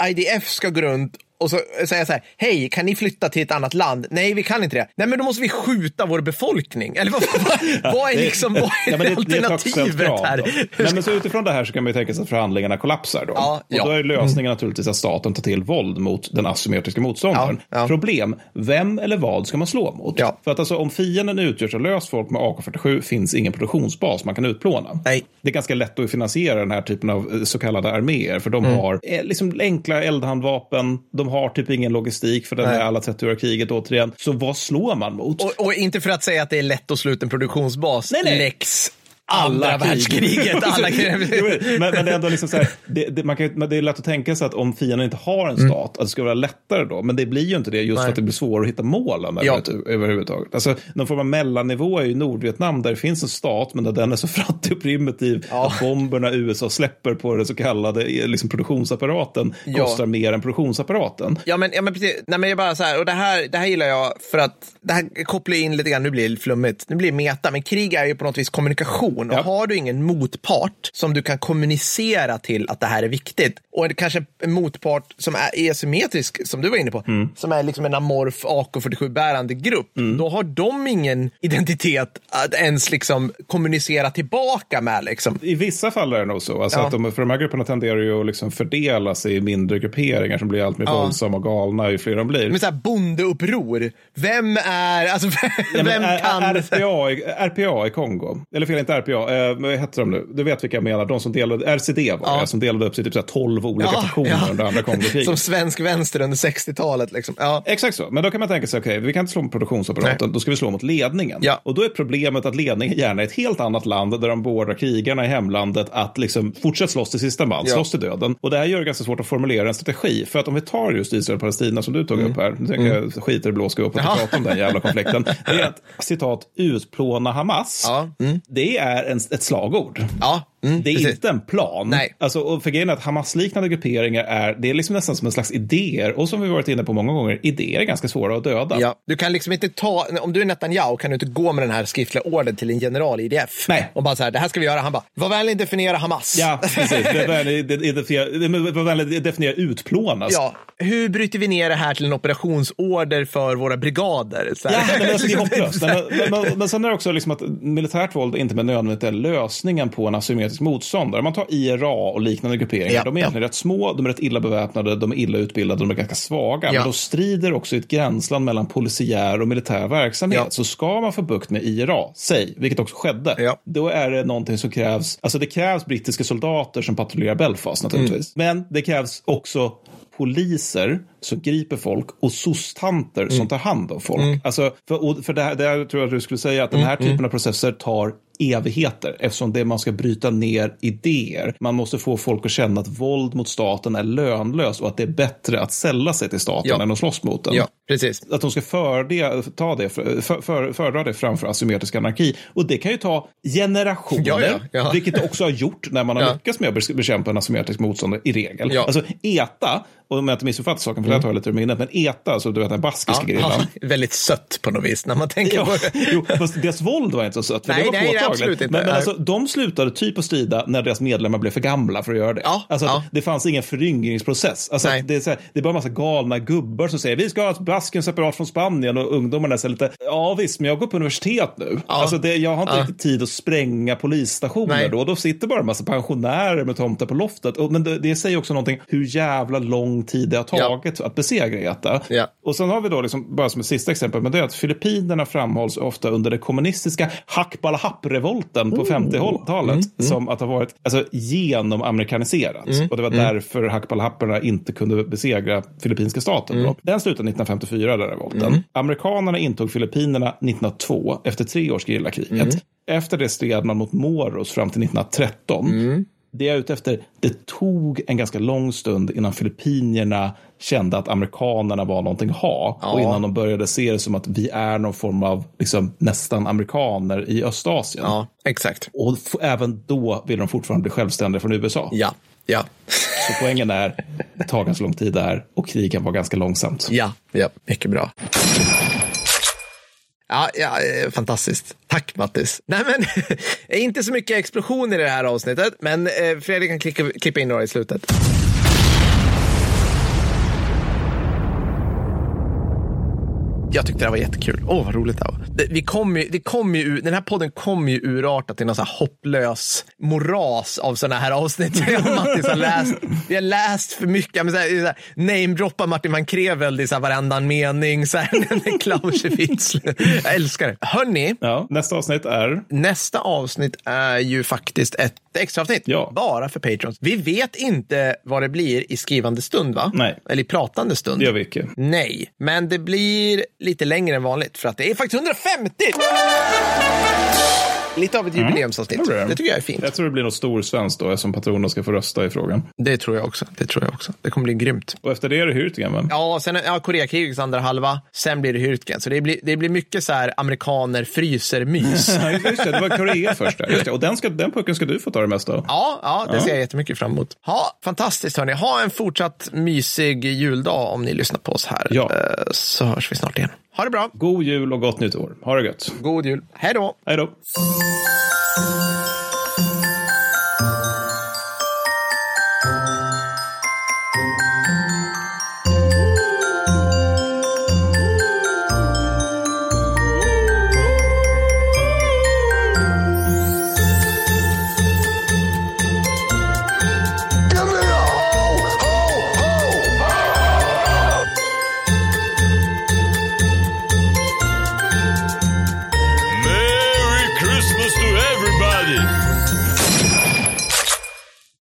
IDF ska gå runt och så säga så här, hej, kan ni flytta till ett annat land? Nej, vi kan inte det. Nej, men då måste vi skjuta vår befolkning. Eller vad, vad, vad är liksom, vad är Ja, det, det är alternativet här? Nej, men så utifrån det här så kan man ju tänka sig att förhandlingarna kollapsar då. Ja, och då är lösningen naturligtvis att staten tar till våld mot den asymmetriska motståndaren. Problem, vem eller vad ska man slå mot? För att alltså, om fienden utgörs av löst folk med AK47 finns ingen produktionsbas man kan utplåna. Nej. Det är ganska lätt att finansiera den här typen av eh, så kallade arméer, för de Mm. har eh, liksom enkla eldhandvapen, de har typ ingen logistik, för den Nej. är alla 30-åriga kriget återigen. Så vad slår man mot? Och, och inte för att säga att det är lätt att slå ut en produktionsbas. Nej, nej. Lex andra världskriget. Alla Jo, krig. men, men det är ändå liksom så här, det, det, man kan, men det är lätt att tänka sig att om fienden inte har en stat, att det ska vara lättare då. Men det blir ju inte det just Mm. Nej. för att det blir svårare att hitta målen Ja. över, överhuvudtaget. Alltså, någon form av mellannivå är ju Nordvietnam där det finns en stat, men där den är så fattig och primitiv Ja. att bomberna USA släpper på den så kallade eh, liksom, produktionsapparaten Ja. kostar mer än produktionsapparaten. Ja, men, ja, men precis. Nej, men jag bara så här, och det här, det här gillar jag för att det här kopplar in lite grann, nu blir det flummigt, nu blir det meta, men krig är ju på något vis kommunikation. Ja. Och har du ingen motpart som du kan kommunicera till att det här är viktigt och kanske en motpart som är asymmetrisk, som du var inne på, Mm. som är liksom en amorf AK47-bärande grupp, då har de ingen identitet att ens liksom kommunicera tillbaka med. Liksom. I vissa fall är det nog så. Alltså Ja. att de, för de här grupperna tenderar ju att liksom fördela sig i mindre grupperingar som blir allt mer Ja. våldsamma och galna ju fler de blir. Men så här bondeuppror, vem är, alltså vem, Ja, är- kan? RPA, i- RPA i Kongo, eller fel, inte RPA, eh, vad heter de nu? Du vet vilka jag menar, de som delade, RCD var Ja. det, som delade upp sig i typ så här 12 olika Ja, faktioner ja. under andra Kongokriget. Som svensk vänster under 60-talet. Liksom. Ja. Exakt så, men då kan man tänka sig, okej, vi kan inte slå mot produktionsapparaten, då ska vi slå mot ledningen. Ja. Och då är problemet att ledningen gärna är ett helt annat land där de beordrar krigarna i hemlandet att liksom fortsätta slåss till sista man, Ja. slåss till döden. Och det här gör det ganska svårt att formulera en strategi, för att om vi tar just Israel och Palestina som du tog upp här, nu tänker jag skiter i blå ska upp och Mm. Prata om den jävla konflikten, det är att citat utplåna Hamas, Ja. Mm. det är är en, ett slagord. Ja. Mm, Det är precis. inte en plan. Nej. Alltså, och för grejen är att Hamas-liknande grupperingar är, det är liksom nästan som en slags idéer. Och som vi varit inne på många gånger, idéer är ganska svåra att döda. Ja, du kan liksom inte ta, om du är Netanyahu kan du inte gå med den här skriftliga ordern till en general i IDF. Nej. Och bara så här, det här ska vi göra. Han bara, var vänlig definiera Hamas. Ja, precis. Är vänligt definiera utplånas. Ja, hur bryter vi ner det här till en operationsorder för våra brigader? Så här. Ja, men alltså, det är hopplöst. Men, men, men, men sen är det också liksom att militärt våld inte med nödvändighet är lösningen på en asymmetrisk motståndare. Man tar IRA och liknande grupperingar. Ja, de är egentligen rätt små, de är rätt illa beväpnade, de är illa utbildade, de är ganska svaga. Ja. Men de strider också i ett gränsland mellan polisiär och militär verksamhet. Ja. Så ska man få bukt med IRA, säg, vilket också skedde, Ja. då är det någonting som krävs. Alltså det krävs brittiska soldater som patrullerar Belfast naturligtvis. Mm. Men det krävs också poliser som griper folk och sostanter Mm. som tar hand om folk. Alltså, för, för det, här, det här tror jag att du skulle säga att den här Mm, typen av processer tar evigheter eftersom det man ska bryta ner idéer. Man måste få folk att känna att våld mot staten är lönlöst och att det är bättre att sälla sig till staten Ja. än att slåss mot den. Ja, precis. Att de ska för det, ta det, för, för, föredra det framför asymmetrisk anarki. Och det kan ju ta generationer, Ja, ja, vilket det också har gjort när man har Ja. lyckats med att be- bekämpa en asymmetrisk motståndare i regel. Ja. Alltså ETA, och om jag inte missuppfattar saken, för det här tar jag lite ur minnet, men ETA, alltså du vet den baskiska Mm. Ja, gerillan. ja, väldigt sött på något vis när man tänker på det. jo, fast deras våld var inte så sött, för Nej, det var nej. Absolut inte. Men, men alltså, de slutade typ att strida när deras medlemmar blev för gamla för att göra det. Ja, alltså, ja. Det fanns ingen föryngringsprocess. Alltså, det, är så här, det är bara en massa galna gubbar som säger vi ska ha ett Baskien separat från Spanien och ungdomarna säger lite, ja visst, men jag går på universitet nu. Alltså det, jag har inte Ja. riktigt tid att spränga polisstationer Nej. då. Då sitter bara en massa pensionärer med tomtar på loftet. Och, men det, det säger också någonting hur jävla lång tid det har Ja. tagit att besegra ETA. Ja. Och sen har vi då, liksom, bara som ett sista exempel, men det är att Filippinerna framhålls ofta under det kommunistiska Hackbalahap-revolten på 50-talet som att ha varit alltså, genomamerikaniserat. Och det var därför Hackbalahapperna inte kunde besegra filippinska staten. Då. Den slutade 1954, den revolten. Amerikanerna intog Filippinerna 1902 efter tre års gerillakriget. Efter det stred man mot Moros fram till 1913. Det jag är ute efter, det tog en ganska lång stund innan filippinierna kände att amerikanerna var någonting att ha. Och innan de började se det som att vi är någon form av liksom, nästan amerikaner i Östasien. Ja, exakt. Och även då vill de fortfarande bli självständiga från USA. Ja, ja, Så poängen är, det tar ganska lång tid där och krigen var ganska långsamt. ja, ja, mycket bra. Ja, ja, eh, fantastiskt. Tack Mattis. Nej, men inte så mycket explosioner i det här avsnittet, men eh, Fredrik kan klicka, klippa in några i slutet. Jag tyckte det var jättekul. Åh, vad roligt det var. Det, vi kom ju, det kom ju, den här podden kommer ju urarta till någon så här hopplös moras av sådana här avsnitt. Jag och Mattis har läst, vi har läst för mycket. Men Så här, namedroppa Martin van Krevel i så här varannan mening. Så här, Clausewitz. Jag älskar det. Hörni, Ja, nästa avsnitt är... nästa avsnitt är ju faktiskt ett extra avsnitt. Ja. Bara för Patrons. Vi vet inte vad det blir i skrivande stund, va? Nej. Eller i pratande stund. Det gör vi icke. Nej, men det blir lite längre än vanligt för att det är faktiskt 150! Lite av ett jubileumsavsnitt. Det blir det. Tycker jag är fint. Jag tror det blir något stor svenskt då, eftersom patronerna ska få rösta i frågan. Det tror jag också. Det tror jag också. Det kommer bli grymt. Och efter det är det Hürtigen, va? Ja, sen ja, Koreakrigets andra halva. Sen blir det Hürtgen. Så det blir, det blir mycket så här amerikaner fryser-mys. Ja, just det, det var Korea först. där. Och den, ska, den pucken ska du få ta det mesta av. Ja, ja, det ser jag jättemycket fram emot. Ha, fantastiskt hörni. Ha en fortsatt mysig juldag om ni lyssnar på oss här. Ja. Eh, Så hörs vi snart igen. Ha det bra. God jul och gott nytt år. Ha det gött. God jul. Hej då. Hej då.